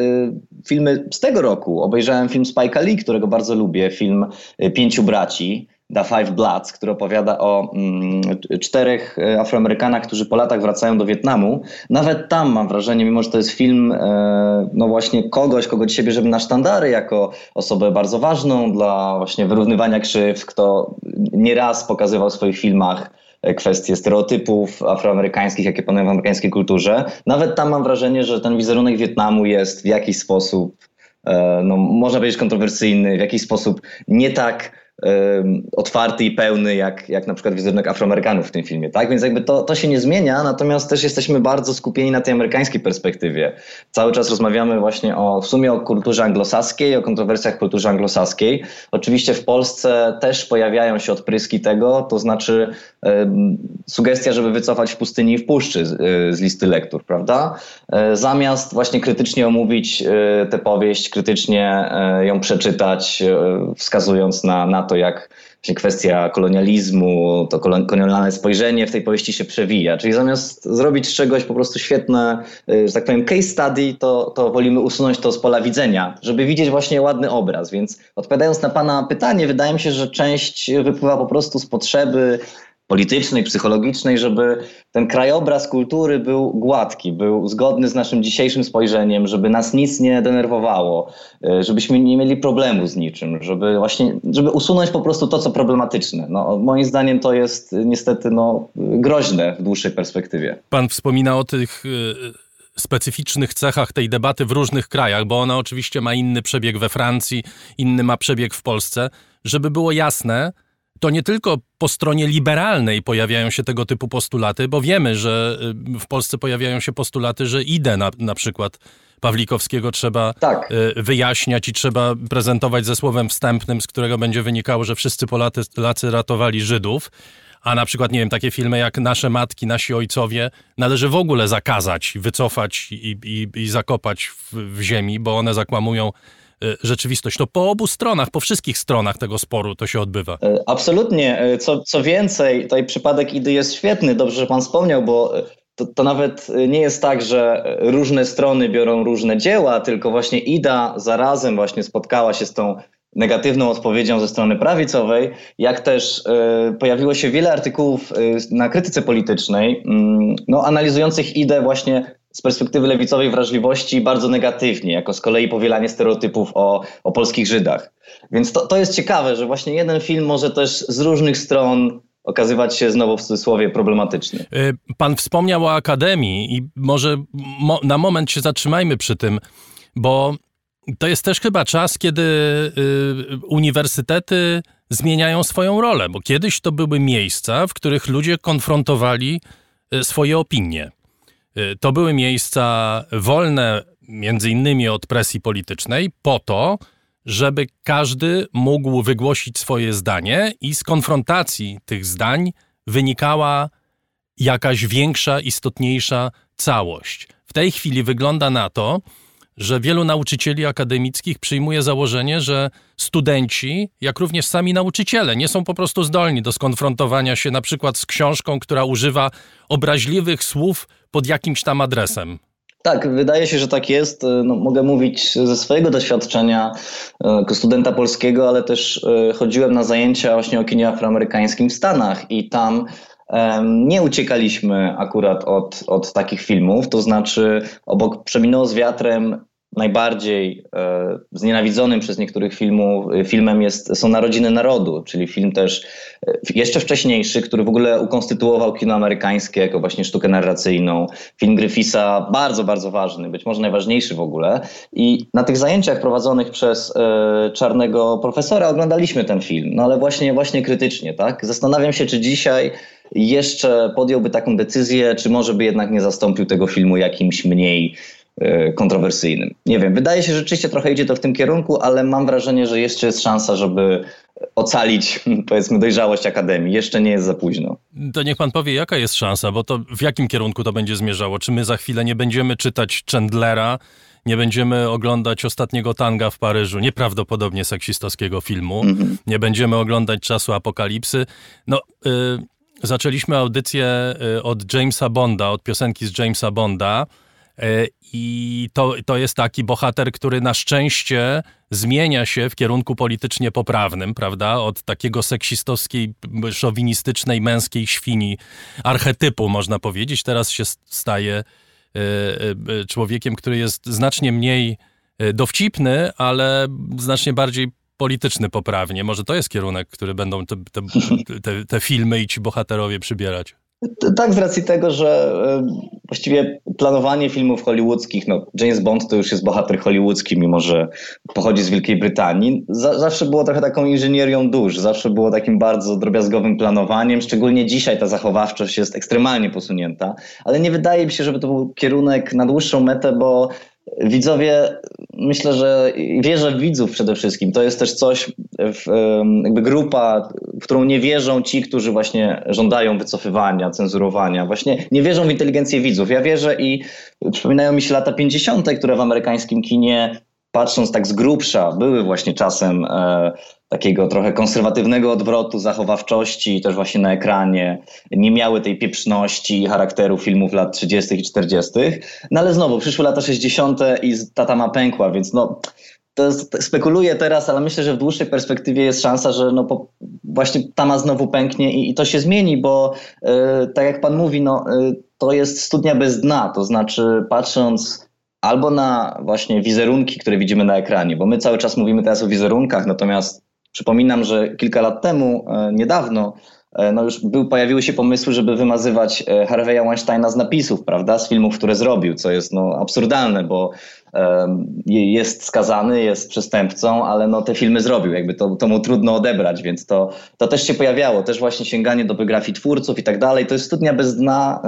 filmy z tego roku, obejrzałem film Spike'a Lee, którego bardzo lubię, film Pięciu Braci, The Five Bloods, który opowiada o mm, czterech e, Afroamerykanach, którzy po latach wracają do Wietnamu. Nawet tam mam wrażenie, mimo że to jest film e, no właśnie kogoś, kogo dzisiaj bierzemy na sztandary jako osobę bardzo ważną dla właśnie wyrównywania krzywd, kto nieraz pokazywał w swoich filmach e, kwestie stereotypów afroamerykańskich, jakie panują w amerykańskiej kulturze. Nawet tam mam wrażenie, że ten wizerunek Wietnamu jest w jakiś sposób, e, no, można powiedzieć kontrowersyjny, w jakiś sposób nie tak otwarty i pełny, jak, jak na przykład wizerunek Afroamerykanów w tym filmie, tak? Więc jakby to, to się nie zmienia, natomiast też jesteśmy bardzo skupieni na tej amerykańskiej perspektywie. Cały czas rozmawiamy właśnie o, w sumie o kulturze anglosaskiej, o kontrowersjach kulturze anglosaskiej. Oczywiście w Polsce też pojawiają się odpryski tego, to znaczy sugestia, żeby wycofać w pustyni i w puszczy z, y, z listy lektur, prawda? E, zamiast właśnie krytycznie omówić e, tę powieść, krytycznie e, ją przeczytać, wskazując na, na to, jak się kwestia kolonializmu, to kolonialne spojrzenie w tej powieści się przewija. Czyli zamiast zrobić z czegoś po prostu świetne, y, że tak powiem, case study, to, to wolimy usunąć to z pola widzenia, żeby widzieć właśnie ładny obraz. Więc odpowiadając na Pana pytanie, wydaje mi się, że część wypływa po prostu z potrzeby politycznej, psychologicznej, żeby ten krajobraz kultury był gładki, był zgodny z naszym dzisiejszym spojrzeniem, żeby nas nic nie denerwowało, e, żebyśmy nie mieli problemu z niczym, żeby właśnie, żeby usunąć po prostu to, co problematyczne. No, moim zdaniem to jest niestety no, groźne w dłuższej perspektywie. Pan wspomina o tych specyficznych cechach tej debaty w różnych krajach, bo ona oczywiście ma inny przebieg we Francji, inny ma przebieg w Polsce. Żeby było jasne, to nie tylko po stronie liberalnej pojawiają się tego typu postulaty, bo wiemy, że y, w Polsce pojawiają się postulaty, że idę na, na przykład Pawlikowskiego trzeba tak. y, wyjaśniać i trzeba prezentować ze słowem wstępnym, z którego będzie wynikało, że wszyscy Polacy ratowali Żydów. A na przykład, nie wiem, takie filmy jak Nasze Matki, Nasi Ojcowie należy w ogóle zakazać, wycofać i, i, i zakopać w, w ziemi, bo one zakłamują rzeczywistość. To po obu stronach, po wszystkich stronach tego sporu to się odbywa. E, absolutnie. E, co, co więcej, tutaj przypadek Idy jest świetny, dobrze, że pan wspomniał, bo to, to, nawet nie jest tak, że różne strony biorą różne dzieła, tylko właśnie Ida zarazem właśnie spotkała się z tą negatywną odpowiedzią ze strony prawicowej, jak też y, pojawiło się wiele artykułów y, na krytyce politycznej, y, no, analizujących ideę właśnie z perspektywy lewicowej wrażliwości bardzo negatywnie, jako z kolei powielanie stereotypów o, o polskich Żydach. Więc to, to jest ciekawe, że właśnie jeden film może też z różnych stron okazywać się znowu w cudzysłowie problematyczny. Pan wspomniał o Akademii i może mo na moment się zatrzymajmy przy tym, bo to jest też chyba czas, kiedy y, uniwersytety zmieniają swoją rolę, bo kiedyś to były miejsca, w których ludzie konfrontowali y, swoje opinie. Y, to były miejsca wolne między innymi od presji politycznej po to, żeby każdy mógł wygłosić swoje zdanie i z konfrontacji tych zdań wynikała jakaś większa, istotniejsza całość. W tej chwili wygląda na to, że wielu nauczycieli akademickich przyjmuje założenie, że studenci, jak również sami nauczyciele, nie są po prostu zdolni do skonfrontowania się na przykład z książką, która używa obraźliwych słów pod jakimś tam adresem. Tak, wydaje się, że tak jest. No, mogę mówić ze swojego doświadczenia e, jako studenta polskiego, ale też e, chodziłem na zajęcia właśnie o kinie afroamerykańskim w Stanach i tam nie uciekaliśmy akurat od, od takich filmów, to znaczy obok Przeminęło z wiatrem najbardziej e, znienawidzonym przez niektórych filmów, filmem jest, są Narodziny Narodu, czyli film też e, jeszcze wcześniejszy, który w ogóle ukonstytuował kino amerykańskie jako właśnie sztukę narracyjną. Film Griffisa, bardzo, bardzo ważny, być może najważniejszy w ogóle. I na tych zajęciach prowadzonych przez e, czarnego profesora oglądaliśmy ten film, no ale właśnie, właśnie krytycznie, tak? Zastanawiam się, czy dzisiaj jeszcze podjąłby taką decyzję, czy może by jednak nie zastąpił tego filmu jakimś mniej e, kontrowersyjnym. Nie wiem, wydaje się, że rzeczywiście trochę idzie to w tym kierunku, ale mam wrażenie, że jeszcze jest szansa, żeby ocalić, [laughs] powiedzmy, dojrzałość Akademii. Jeszcze nie jest za późno. To niech pan powie, jaka jest szansa, bo to w jakim kierunku to będzie zmierzało? Czy my za chwilę nie będziemy czytać Chandlera, nie będziemy oglądać ostatniego tanga w Paryżu, nieprawdopodobnie seksistowskiego filmu, mm -hmm. nie będziemy oglądać czasu apokalipsy. No... Y zaczęliśmy audycję y, od Jamesa Bonda, od piosenki z Jamesa Bonda. Y, I to, to jest taki bohater, który na szczęście zmienia się w kierunku politycznie poprawnym, prawda? Od takiego seksistowskiej, szowinistycznej, męskiej świni, archetypu, można powiedzieć. Teraz się staje y, człowiekiem, który jest znacznie mniej dowcipny, ale znacznie bardziej polityczny poprawnie. Może to jest kierunek, który będą te, te, te, te filmy i ci bohaterowie przybierać. Tak, z racji tego, że właściwie planowanie filmów hollywoodzkich, no James Bond to już jest bohater hollywoodzki, mimo że pochodzi z Wielkiej Brytanii, zawsze było trochę taką inżynierią dusz, zawsze było takim bardzo drobiazgowym planowaniem, szczególnie dzisiaj ta zachowawczość jest ekstremalnie posunięta, ale nie wydaje mi się, żeby to był kierunek na dłuższą metę, bo widzowie, myślę, że wierzę w widzów przede wszystkim. To jest też coś, jakby grupa, w którą nie wierzą ci, którzy właśnie żądają wycofywania, cenzurowania. Właśnie nie wierzą w inteligencję widzów. Ja wierzę i przypominają mi się lata 50., które w amerykańskim kinie patrząc tak z grubsza, były właśnie czasem e, takiego trochę konserwatywnego odwrotu, zachowawczości też właśnie na ekranie. Nie miały tej pieprzności i charakteru filmów lat 30. i 40. No ale znowu, przyszły lata 60. i ta tama pękła, więc no to spekuluję teraz, ale myślę, że w dłuższej perspektywie jest szansa, że no po, właśnie tama znowu pęknie i, i to się zmieni, bo e, tak jak pan mówi, no, e, to jest studnia bez dna, to znaczy patrząc albo na właśnie wizerunki, które widzimy na ekranie, bo my cały czas mówimy teraz o wizerunkach, natomiast przypominam, że kilka lat temu, e, niedawno, e, no już był, pojawiły się pomysły, żeby wymazywać e, Harvey'a Weinsteina z napisów, prawda, z filmów, które zrobił, co jest no, absurdalne, bo jest skazany, jest przestępcą, ale no te filmy zrobił, jakby to, to mu trudno odebrać, więc to, to też się pojawiało, też właśnie sięganie do biografii twórców i tak dalej, to jest studnia bez dna,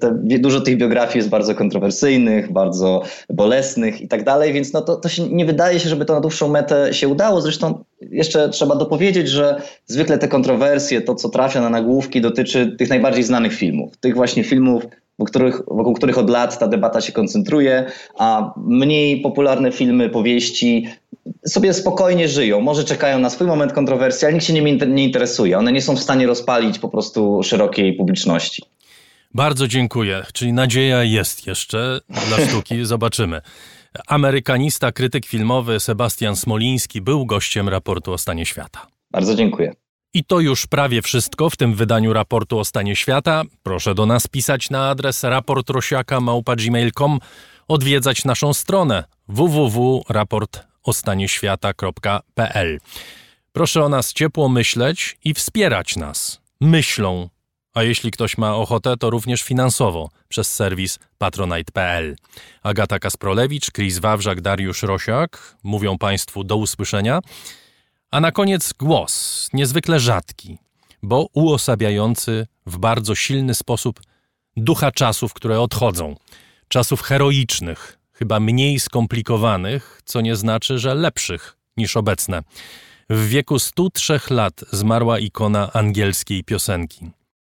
te, dużo tych biografii jest bardzo kontrowersyjnych, bardzo bolesnych i tak dalej, więc no to, to się nie wydaje się, żeby to na dłuższą metę się udało, zresztą jeszcze trzeba dopowiedzieć, że zwykle te kontrowersje, to co trafia na nagłówki dotyczy tych najbardziej znanych filmów, tych właśnie filmów wokół których, wokół których od lat ta debata się koncentruje, a mniej popularne filmy, powieści sobie spokojnie żyją. Może czekają na swój moment kontrowersji, ale nikt się nimi nie interesuje. One nie są w stanie rozpalić po prostu szerokiej publiczności. Bardzo dziękuję. Czyli nadzieja jest jeszcze dla sztuki. [laughs] Zobaczymy. Amerykanista, krytyk filmowy Sebastian Smoliński był gościem raportu o stanie świata. Bardzo dziękuję. I to już prawie wszystko w tym wydaniu raportu o stanie świata. Proszę do nas pisać na adres raportrosiaka.gmail.com, odwiedzać naszą stronę www.raportostanieświata.pl. Proszę o nas ciepło myśleć i wspierać nas myślą, a jeśli ktoś ma ochotę, to również finansowo przez serwis patronite.pl. Agata Kasprolewicz, Chris Wawrzak, Dariusz Rosiak mówią Państwu do usłyszenia. A na koniec głos, niezwykle rzadki, bo uosabiający w bardzo silny sposób ducha czasów, które odchodzą. Czasów heroicznych, chyba mniej skomplikowanych, co nie znaczy, że lepszych niż obecne. W wieku 103 lat zmarła ikona angielskiej piosenki,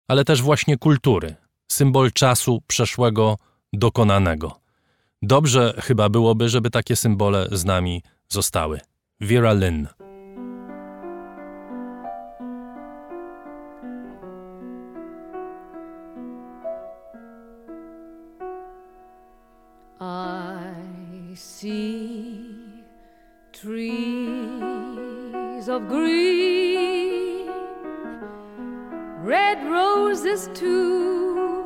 ale też właśnie kultury, symbol czasu przeszłego, dokonanego. Dobrze chyba byłoby, żeby takie symbole z nami zostały. Vera Lynn. trees of green, red roses too.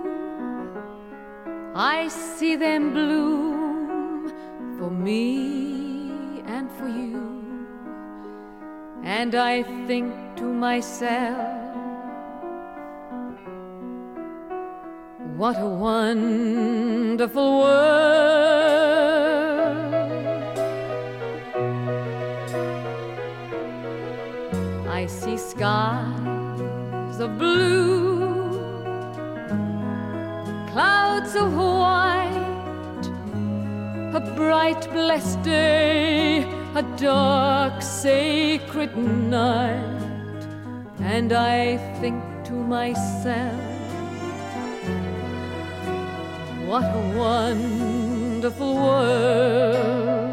I see them bloom for me and for you. And I think to myself, what a wonderful world. I see skies of blue, clouds of white, a bright, blessed day, a dark, sacred night, and I think to myself, what a wonderful world.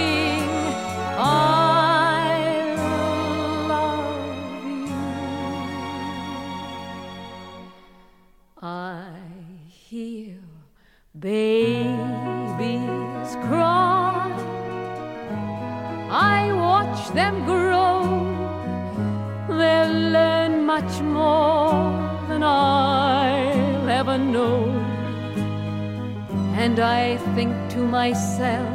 babies cry. I watch them grow. They'll learn much more than I'll ever know. And I think to myself,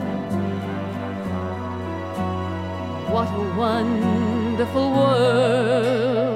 what a wonderful world.